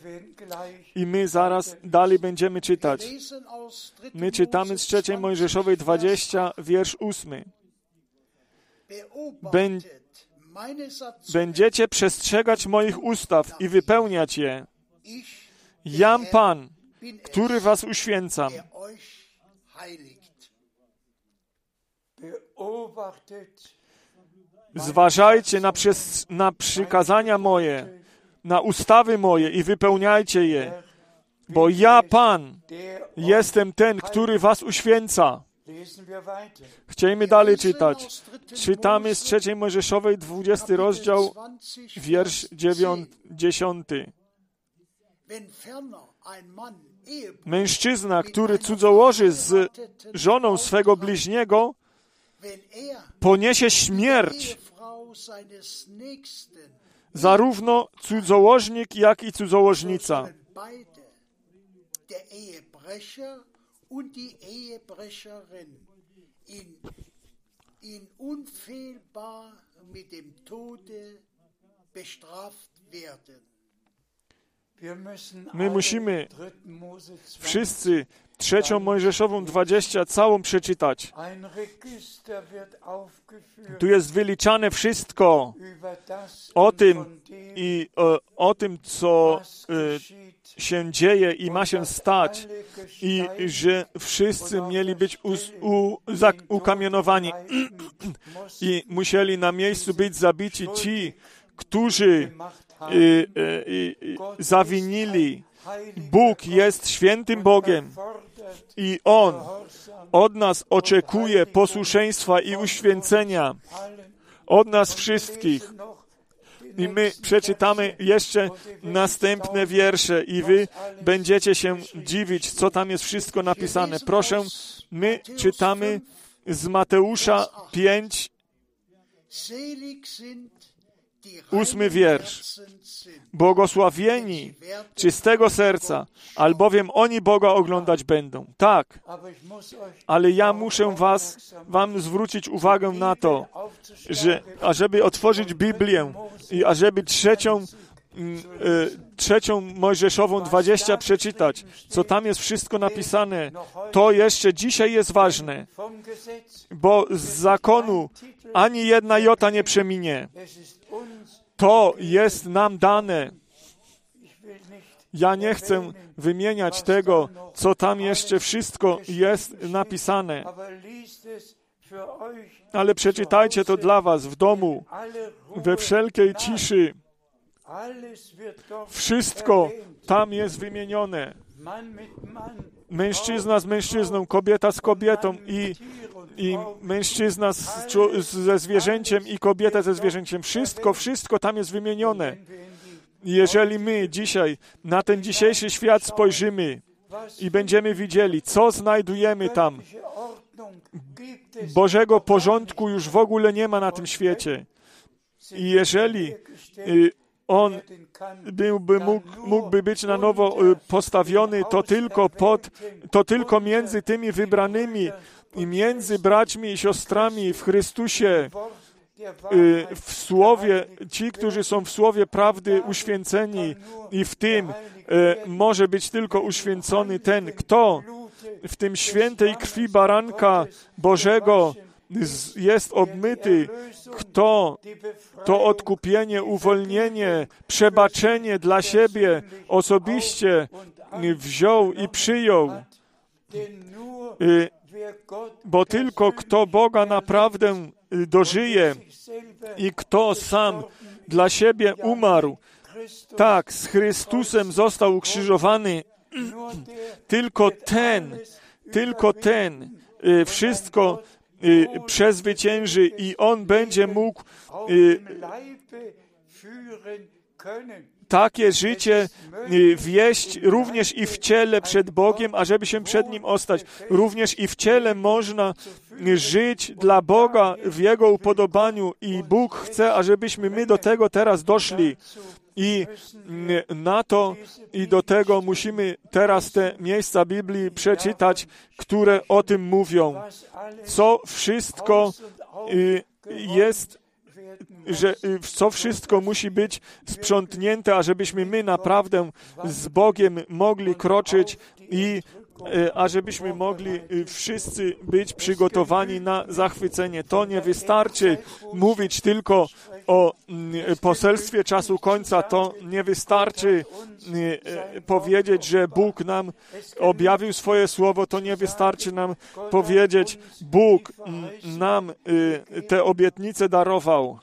i my zaraz dalej będziemy czytać. My czytamy z trzeciej Mojżeszowej 20, wiersz 8. Będziecie przestrzegać moich ustaw i wypełniać je. Jam Pan, który was uświęcam. Zważajcie na, przez, na przykazania moje, na ustawy moje i wypełniajcie je, bo ja, Pan, jestem ten, który was uświęca. Chcielibyśmy dalej czytać. Czytamy z trzeciej Mojżeszowej, 20 rozdział, wiersz 9, 10. Mężczyzna, który cudzołoży z żoną swego bliźniego, poniesie śmierć. Zarówno cudzołożnik, jak i cudzołożnica. und die Ehebrecherin in, in unfehlbar mit dem Tode bestraft werden. My musimy wszyscy trzecią Mojżeszową 20 całą przeczytać. Tu jest wyliczane wszystko o tym i o, o tym, co y, się dzieje i ma się stać i że wszyscy mieli być u, u, ukamienowani i musieli na miejscu być zabici ci, którzy y, y, zawinili. Bóg jest świętym Bogiem i On od nas oczekuje posłuszeństwa i uświęcenia. Od nas wszystkich. I my przeczytamy jeszcze następne wiersze i wy będziecie się dziwić, co tam jest wszystko napisane. Proszę, my czytamy z Mateusza 5, ósmy wiersz. Błogosławieni czystego serca, albowiem oni Boga oglądać będą. Tak, ale ja muszę was, wam zwrócić uwagę na to, że ażeby otworzyć Biblię i ażeby trzecią mm, y, trzecią Mojżeszową 20 przeczytać, co tam jest wszystko napisane, to jeszcze dzisiaj jest ważne, bo z zakonu ani jedna jota nie przeminie. To jest nam dane. Ja nie chcę wymieniać tego, co tam jeszcze wszystko jest napisane. Ale przeczytajcie to dla Was w domu, we wszelkiej ciszy. Wszystko tam jest wymienione. Mężczyzna z mężczyzną, kobieta z kobietą i i mężczyzna z, ze zwierzęciem i kobieta ze zwierzęciem. Wszystko, wszystko tam jest wymienione. Jeżeli my dzisiaj na ten dzisiejszy świat spojrzymy i będziemy widzieli, co znajdujemy tam, Bożego porządku już w ogóle nie ma na tym świecie. I jeżeli y, on byłby mógł, mógłby być na nowo y, postawiony, to tylko pod, to tylko między tymi wybranymi i między braćmi i siostrami w Chrystusie, y, w Słowie, ci, którzy są w Słowie prawdy uświęceni i w tym y, może być tylko uświęcony ten, kto? W tym świętej krwi baranka Bożego jest obmyty, kto? To odkupienie, uwolnienie, przebaczenie dla siebie osobiście wziął i przyjął. Y, bo tylko kto Boga naprawdę y, dożyje i kto sam dla siebie umarł, tak, z Chrystusem został ukrzyżowany, tylko ten, tylko ten y, wszystko przezwycięży i on będzie mógł takie życie y, wieść również i w ciele przed Bogiem, ażeby się przed Nim ostać. Również i w ciele można żyć dla Boga w Jego upodobaniu i Bóg chce, ażebyśmy my do tego teraz doszli. I na to i do tego musimy teraz te miejsca Biblii przeczytać, które o tym mówią. Co wszystko y, jest że y, co wszystko musi być sprzątnięte, ażebyśmy my naprawdę z Bogiem mogli kroczyć i ażebyśmy mogli y, wszyscy być przygotowani na zachwycenie. To nie wystarczy mówić tylko o mm, poselstwie czasu końca, to nie wystarczy e, powiedzieć, że Bóg nam objawił swoje słowo, to nie wystarczy nam powiedzieć, Bóg nam e, te obietnice darował.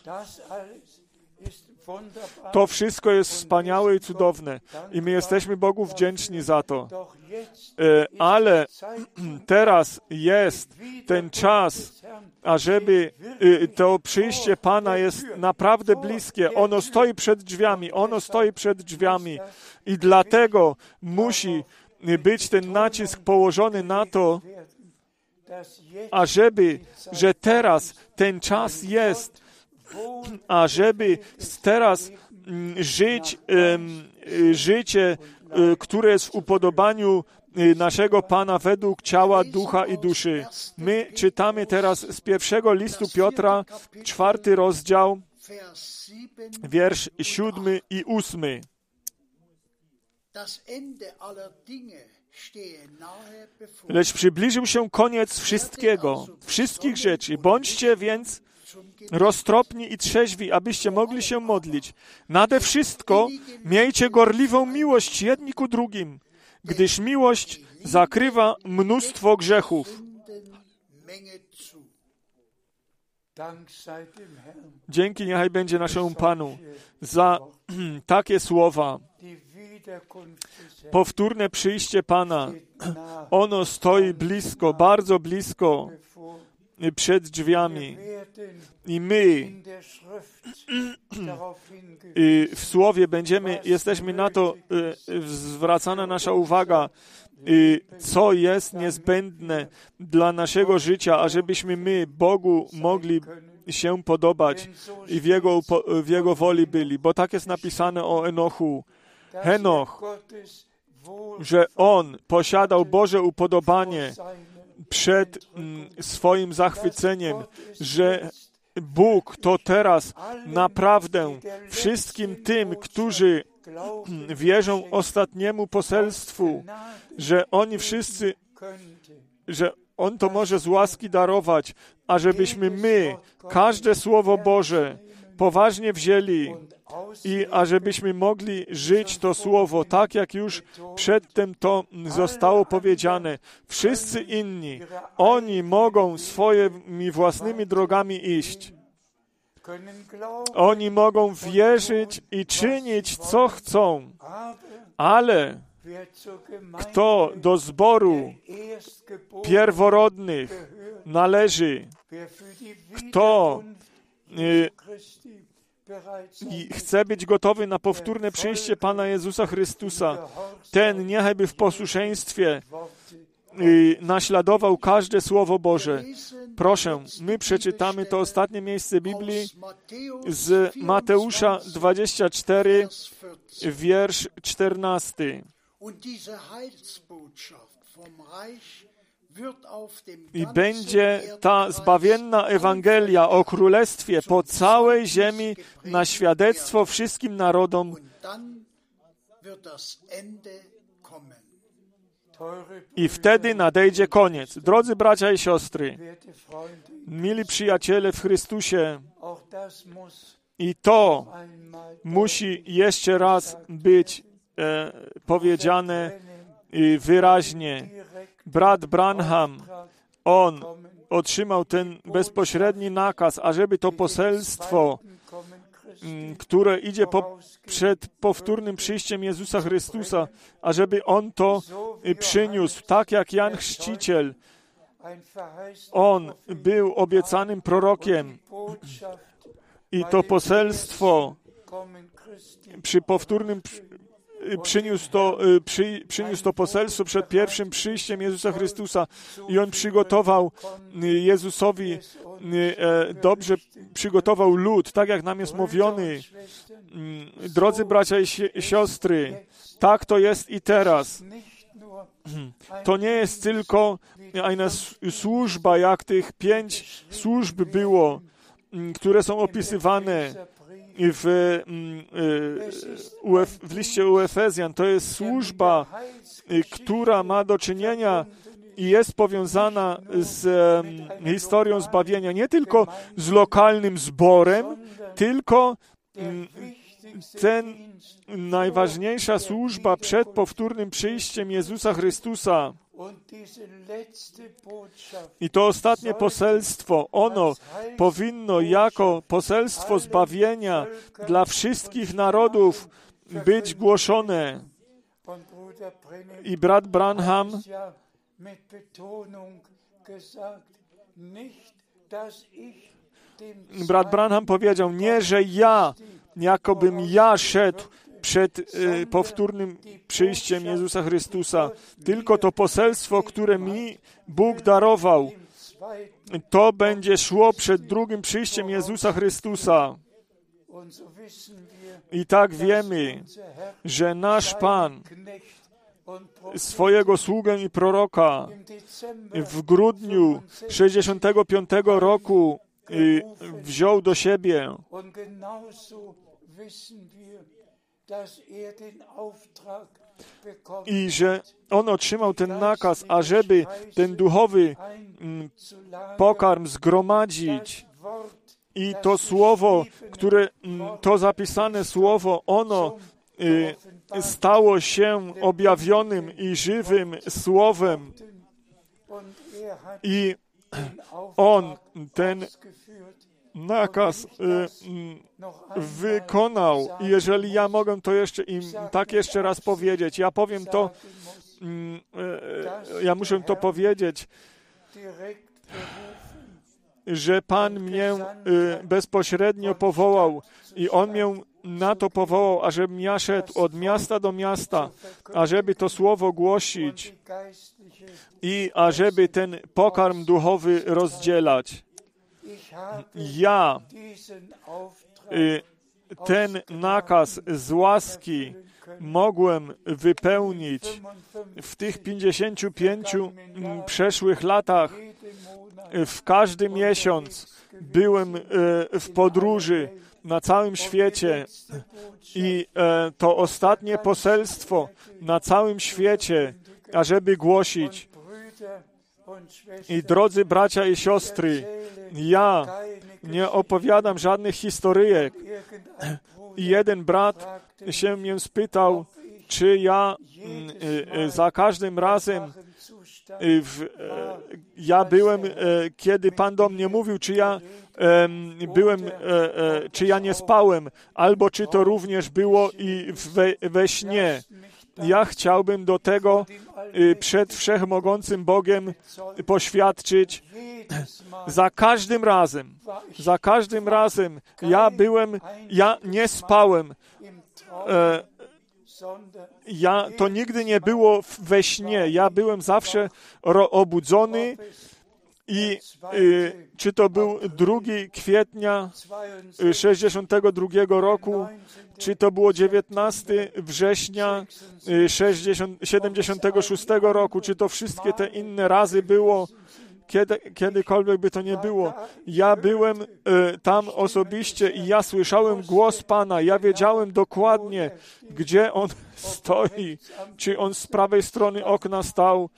To wszystko jest wspaniałe i cudowne i my jesteśmy Bogu wdzięczni za to. E, ale teraz jest ten czas, ażeby y, to przyjście Pana jest naprawdę bliskie. Ono stoi przed drzwiami, ono stoi przed drzwiami i dlatego musi być ten nacisk położony na to, ażeby, że teraz ten czas jest, ażeby teraz mm, żyć życie, y, które jest w upodobaniu Y, naszego Pana według ciała, ducha i duszy. My czytamy teraz z pierwszego listu Piotra, czwarty rozdział, wiersz siódmy i ósmy. Lecz przybliżył się koniec wszystkiego, wszystkich rzeczy. Bądźcie więc roztropni i trzeźwi, abyście mogli się modlić. Nade wszystko miejcie gorliwą miłość jedni ku drugim, gdyż miłość zakrywa mnóstwo grzechów. Dzięki niechaj będzie naszemu Panu za takie słowa. Powtórne przyjście Pana, ono stoi blisko, bardzo blisko przed drzwiami. I my w Słowie będziemy, jesteśmy na to y, zwracana nasza uwaga, y, co jest niezbędne dla naszego życia, ażebyśmy my Bogu mogli się podobać i w Jego, w Jego woli byli. Bo tak jest napisane o Enochu. Henoch, że on posiadał Boże upodobanie przed mm, swoim zachwyceniem, że Bóg to teraz naprawdę wszystkim tym, którzy wierzą ostatniemu poselstwu, że oni wszyscy, że On to może z łaski darować, a żebyśmy my każde Słowo Boże poważnie wzięli i ażebyśmy mogli żyć to słowo tak, jak już przedtem to zostało powiedziane. Wszyscy inni, oni mogą swoimi własnymi drogami iść. Oni mogą wierzyć i czynić, co chcą, ale kto do zboru pierworodnych należy. Kto y, i chce być gotowy na powtórne przyjście Pana Jezusa Chrystusa, ten niechaj w posłuszeństwie y, naśladował każde Słowo Boże. Proszę, my przeczytamy to ostatnie miejsce Biblii z Mateusza 24, wiersz 14. I będzie ta zbawienna Ewangelia o Królestwie po całej ziemi na świadectwo wszystkim narodom. I wtedy nadejdzie koniec. Drodzy bracia i siostry, mili przyjaciele w Chrystusie, i to musi jeszcze raz być e, powiedziane wyraźnie. Brat Branham, on otrzymał ten bezpośredni nakaz, ażeby to poselstwo, mm, które idzie po, przed powtórnym przyjściem Jezusa Chrystusa, ażeby on to przyniósł, tak jak Jan Chrzciciel. On był obiecanym prorokiem i to poselstwo przy powtórnym przyniósł to, y, przy, przyniósł to poselstwo przed pierwszym przyjściem Jezusa Chrystusa i On przygotował y, Jezusowi, y, e, dobrze przygotował lud, tak jak nam jest mówiony. Mm, drodzy bracia i siostry, tak to jest i teraz. To nie jest tylko jedna służba, jak tych pięć służb było, mm, które są opisywane w, mm, y, w liście u Efezjan. To jest służba, y, która ma do czynienia i jest powiązana z historią zbawienia, nie tylko z lokalnym zborem, tylko mm, ten najważniejsza służba przed powtórnym przyjściem Jezusa Chrystusa. I to ostatnie poselstwo, ono powinno jako poselstwo zbawienia dla wszystkich narodów być głoszone. I brat Branham brat Branham powiedział, nie, że ja, jakobym ja szedł przed y, powtórnym przyjściem Jezusa Chrystusa. Tylko to poselstwo, które mi Bóg darował, to będzie szło przed drugim przyjściem Jezusa Chrystusa. I tak wiemy, że nasz Pan swojego sługę i proroka w grudniu 65 roku y, wziął do siebie. I że on otrzymał ten nakaz, ażeby ten duchowy mm, pokarm zgromadzić. I to słowo, które, mm, to zapisane słowo, ono y, stało się objawionym i żywym słowem. I on ten nakaz y, mm, wykonał. Jeżeli ja mogę to jeszcze im tak jeszcze raz powiedzieć, ja powiem to, mm, y, ja muszę to powiedzieć, że Pan mnie y, bezpośrednio powołał i On mnie na to powołał, ażebym ja szedł od miasta do miasta, ażeby to słowo głosić i ażeby ten pokarm duchowy rozdzielać ja y, ten nakaz z łaski mogłem wypełnić w tych 55 mm, przeszłych latach. W każdy miesiąc byłem y, w podróży na całym świecie i e, to ostatnie poselstwo na całym świecie, ażeby głosić. I drodzy bracia i siostry, ja nie opowiadam żadnych historyjek. Jeden brat się mnie spytał, czy ja mm, y, y, za każdym razem y, w, ja byłem, kiedy Pan do mnie mówił, czy ja byłem, e, e, czy ja nie spałem, albo czy to również było i we, we śnie. Ja chciałbym do tego przed Wszechmogącym Bogiem poświadczyć, za każdym razem, za każdym razem ja byłem, ja nie spałem. E, ja, to nigdy nie było we śnie. Ja byłem zawsze obudzony i y, czy to był 2 kwietnia 62 roku, czy to było 19 września 60, 76 roku, czy to wszystkie te inne razy było, kiedy, kiedykolwiek by to nie było. Ja byłem y, tam osobiście i ja słyszałem głos Pana. Ja wiedziałem dokładnie, gdzie On stoi. Czy On z prawej strony okna stał,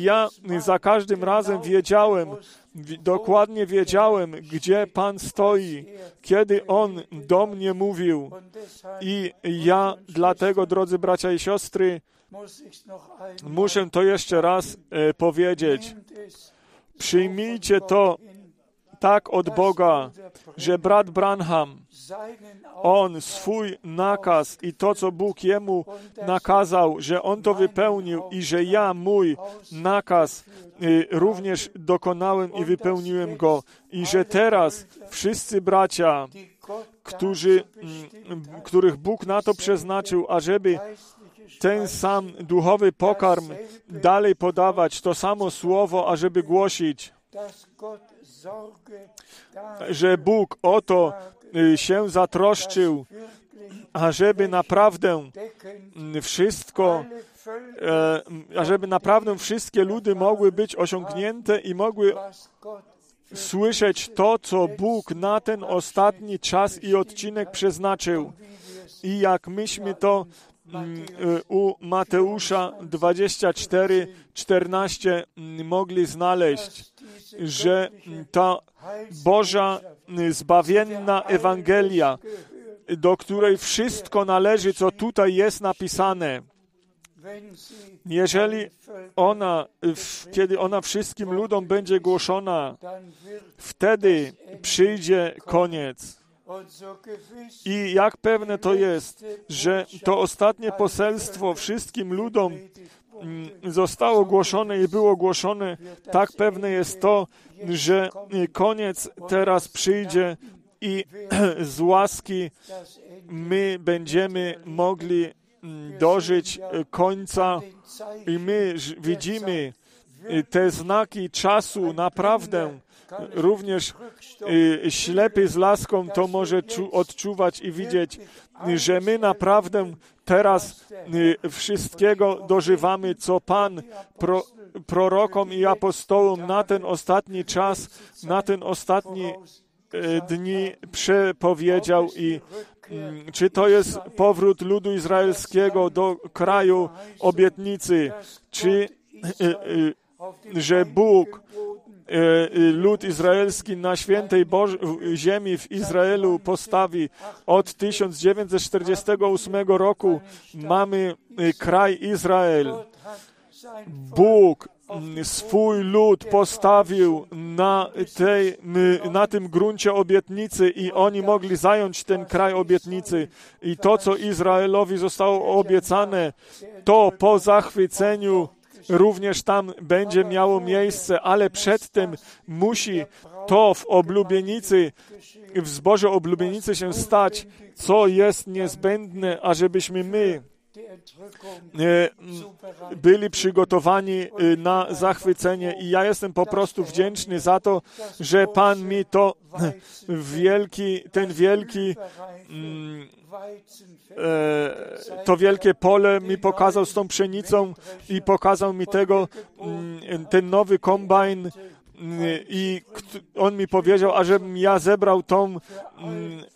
ja za każdym razem wiedziałem, dokładnie wiedziałem, gdzie Pan stoi, kiedy On do mnie mówił. I ja dlatego, drodzy bracia i siostry, muszę to jeszcze raz e, powiedzieć. Przyjmijcie to tak od Boga, że brat Branham, on swój nakaz i to, co Bóg jemu nakazał, że on to wypełnił i że ja mój nakaz y, również dokonałem i wypełniłem go. I że teraz wszyscy bracia, którzy, mm, których Bóg na to przeznaczył, ażeby ten sam duchowy pokarm dalej podawać, to samo słowo, ażeby głosić, że Bóg o to się zatroszczył, ażeby naprawdę wszystko, e, ażeby naprawdę wszystkie ludy mogły być osiągnięte i mogły słyszeć to, co Bóg na ten ostatni czas i odcinek przeznaczył. I jak myśmy to mm, y, u Mateusza 24, 14 mm, mogli znaleźć, że ta Boża zbawienna Ewangelia, do której wszystko należy, co tutaj jest napisane, jeżeli ona, kiedy ona wszystkim ludom będzie głoszona, wtedy przyjdzie koniec. I jak pewne to jest, że to ostatnie poselstwo wszystkim ludom zostało głoszone i było głoszone, tak pewne jest to, że koniec teraz przyjdzie i z łaski my będziemy mogli mm, dożyć końca i my widzimy te znaki czasu naprawdę. Również y, ślepy z laską to może odczuwać i widzieć, że my naprawdę teraz y, wszystkiego dożywamy, co Pan pro, prorokom i apostołom na ten ostatni czas, na ten ostatni y, dni przepowiedział i mm, czy to jest powrót ludu izraelskiego do kraju obietnicy, czy że Bóg lud izraelski na świętej Boż ziemi w Izraelu postawi. Od 1948 roku mamy e, kraj Izrael. Bóg swój lud postawił na, tej, na tym gruncie obietnicy i oni mogli zająć ten kraj obietnicy. I to, co Izraelowi zostało obiecane, to po zachwyceniu również tam będzie miało miejsce, ale przedtem musi to w oblubienicy, w zboże oblubienicy się stać, co jest niezbędne, ażebyśmy my e, byli przygotowani e, na zachwycenie. I ja jestem po prostu wdzięczny za to, że Pan mi to wielki, ten wielki to wielkie pole mi pokazał z tą pszenicą i pokazał mi tego, mm, ten nowy kombajn mm, i on mi powiedział, ażebym ja zebrał tą, mm,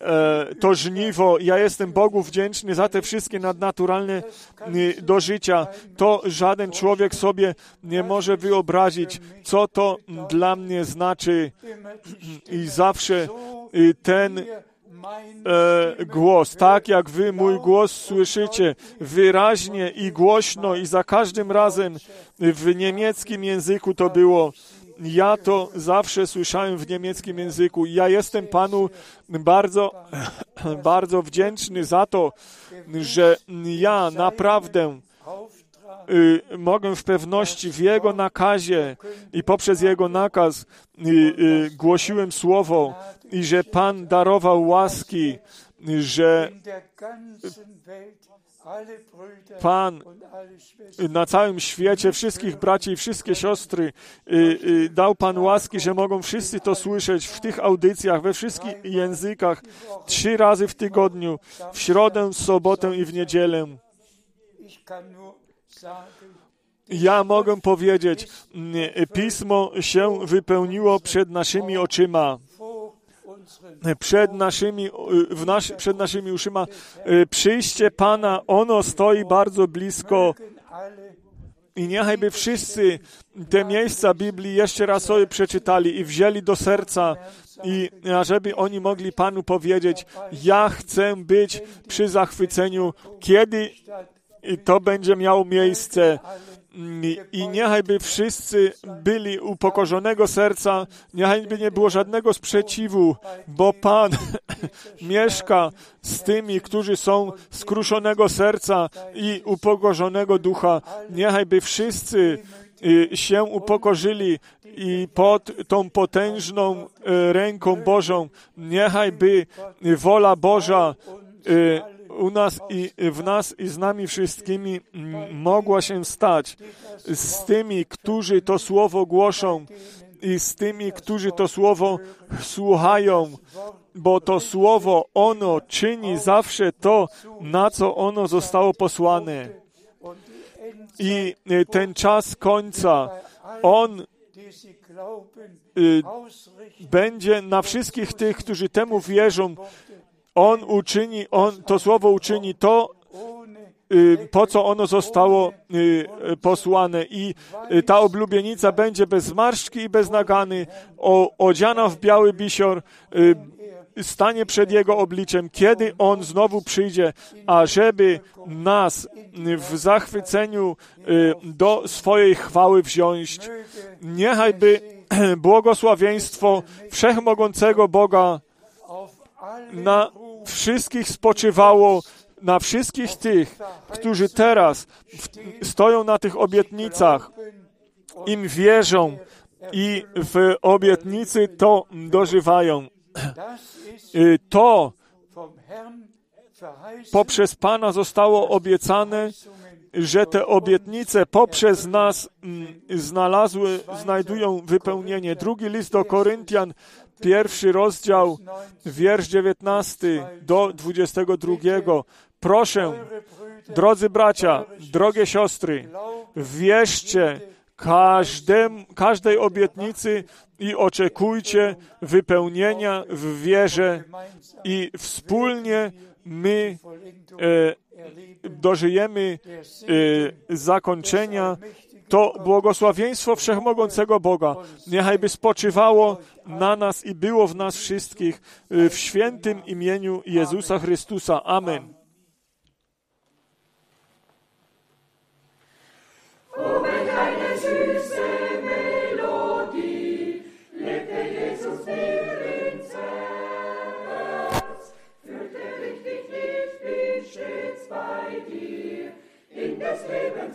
e, to żniwo. Ja jestem Bogu wdzięczny za te wszystkie nadnaturalne do życia. To żaden człowiek sobie nie może wyobrazić, co to dla mnie znaczy. I zawsze ten e, głos, tak jak wy mój głos słyszycie wyraźnie i głośno i za każdym razem w niemieckim języku to było. Ja to zawsze słyszałem w niemieckim języku. Ja jestem Panu bardzo, bardzo wdzięczny za to, że ja naprawdę mogę w pewności w Jego nakazie i poprzez Jego nakaz y, y, głosiłem słowo i że Pan darował łaski, że Pan na całym świecie, wszystkich braci i wszystkie siostry, y, y, dał Pan łaski, że mogą wszyscy to słyszeć w tych audycjach, we wszystkich językach, trzy razy w tygodniu, w środę, sobotę i w niedzielę. Ja mogę powiedzieć, pismo się wypełniło przed naszymi oczyma przed naszymi, w nas, przed naszymi uszyma. Przyjście Pana, ono stoi bardzo blisko. I niechajby wszyscy te miejsca Biblii jeszcze raz sobie przeczytali i wzięli do serca i żeby oni mogli Panu powiedzieć, ja chcę być przy zachwyceniu, kiedy to będzie miało miejsce. I niechajby wszyscy byli upokorzonego serca, niechajby nie było żadnego sprzeciwu, bo Pan mieszka z tymi, którzy są skruszonego serca i upokorzonego ducha. Niechajby wszyscy y, się upokorzyli i pod tą potężną y, ręką Bożą, niechajby wola Boża y, u nas i w nas i z nami wszystkimi mogła się stać. Z tymi, którzy to słowo głoszą i z tymi, którzy to słowo słuchają, bo to słowo, ono czyni zawsze to, na co ono zostało posłane. I ten czas końca, on y, będzie na wszystkich tych, którzy temu wierzą, on uczyni, on, to słowo uczyni to, y, po co ono zostało y, posłane. I y, ta oblubienica będzie bez zmarszczki i bez nagany, odziana w biały bisior, stanie przed Jego obliczem, kiedy On znowu przyjdzie, ażeby nas w zachwyceniu do swojej chwały wziąć. Niechajby błogosławieństwo Wszechmogącego Boga na wszystkich spoczywało, na wszystkich tych, którzy teraz stoją na tych obietnicach, im wierzą i w obietnicy to dożywają. Y, to poprzez Pana zostało obiecane, że te obietnice poprzez nas mm, znalazły, znajdują wypełnienie. Drugi list do Koryntian, pierwszy rozdział, wiersz 19 do 22. Proszę, drodzy bracia, drogie siostry, wierzcie każdem, każdej obietnicy i oczekujcie wypełnienia w wierze i wspólnie my e, dożyjemy e, zakończenia to błogosławieństwo wszechmogącego Boga niechajby spoczywało na nas i było w nas wszystkich y, w świętym imieniu Jezusa Chrystusa. Amen.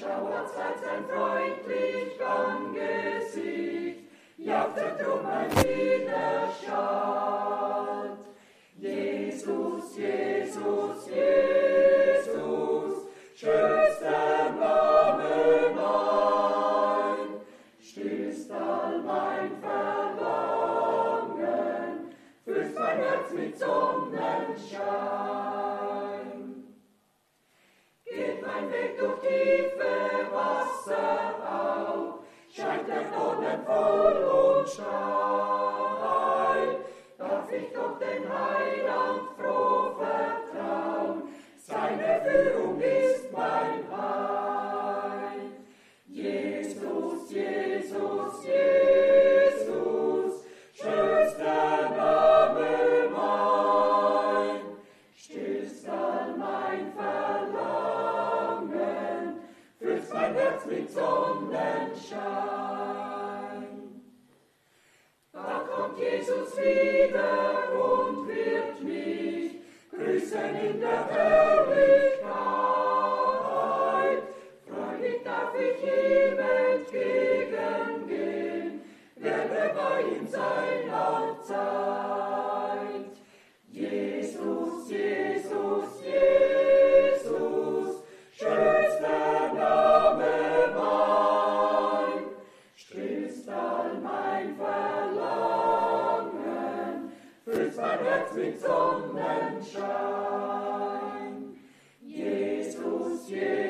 Schauert seit sein freundlich Angesicht, jagtet um mein Widerstand. Jesus, Jesus, Jesus, schönster Scheint der voll und steil, darf ich doch den Heiland froh vertrauen, seine Führung ist mein Heil. wieder und wird mich grüßen in der Herrlichkeit. Freudig darf ich ihm entgegengehen, werde bei ihm sein auf Zeit. Jesus, Jesus. mit Sonnenschein. Jesus, Jesus.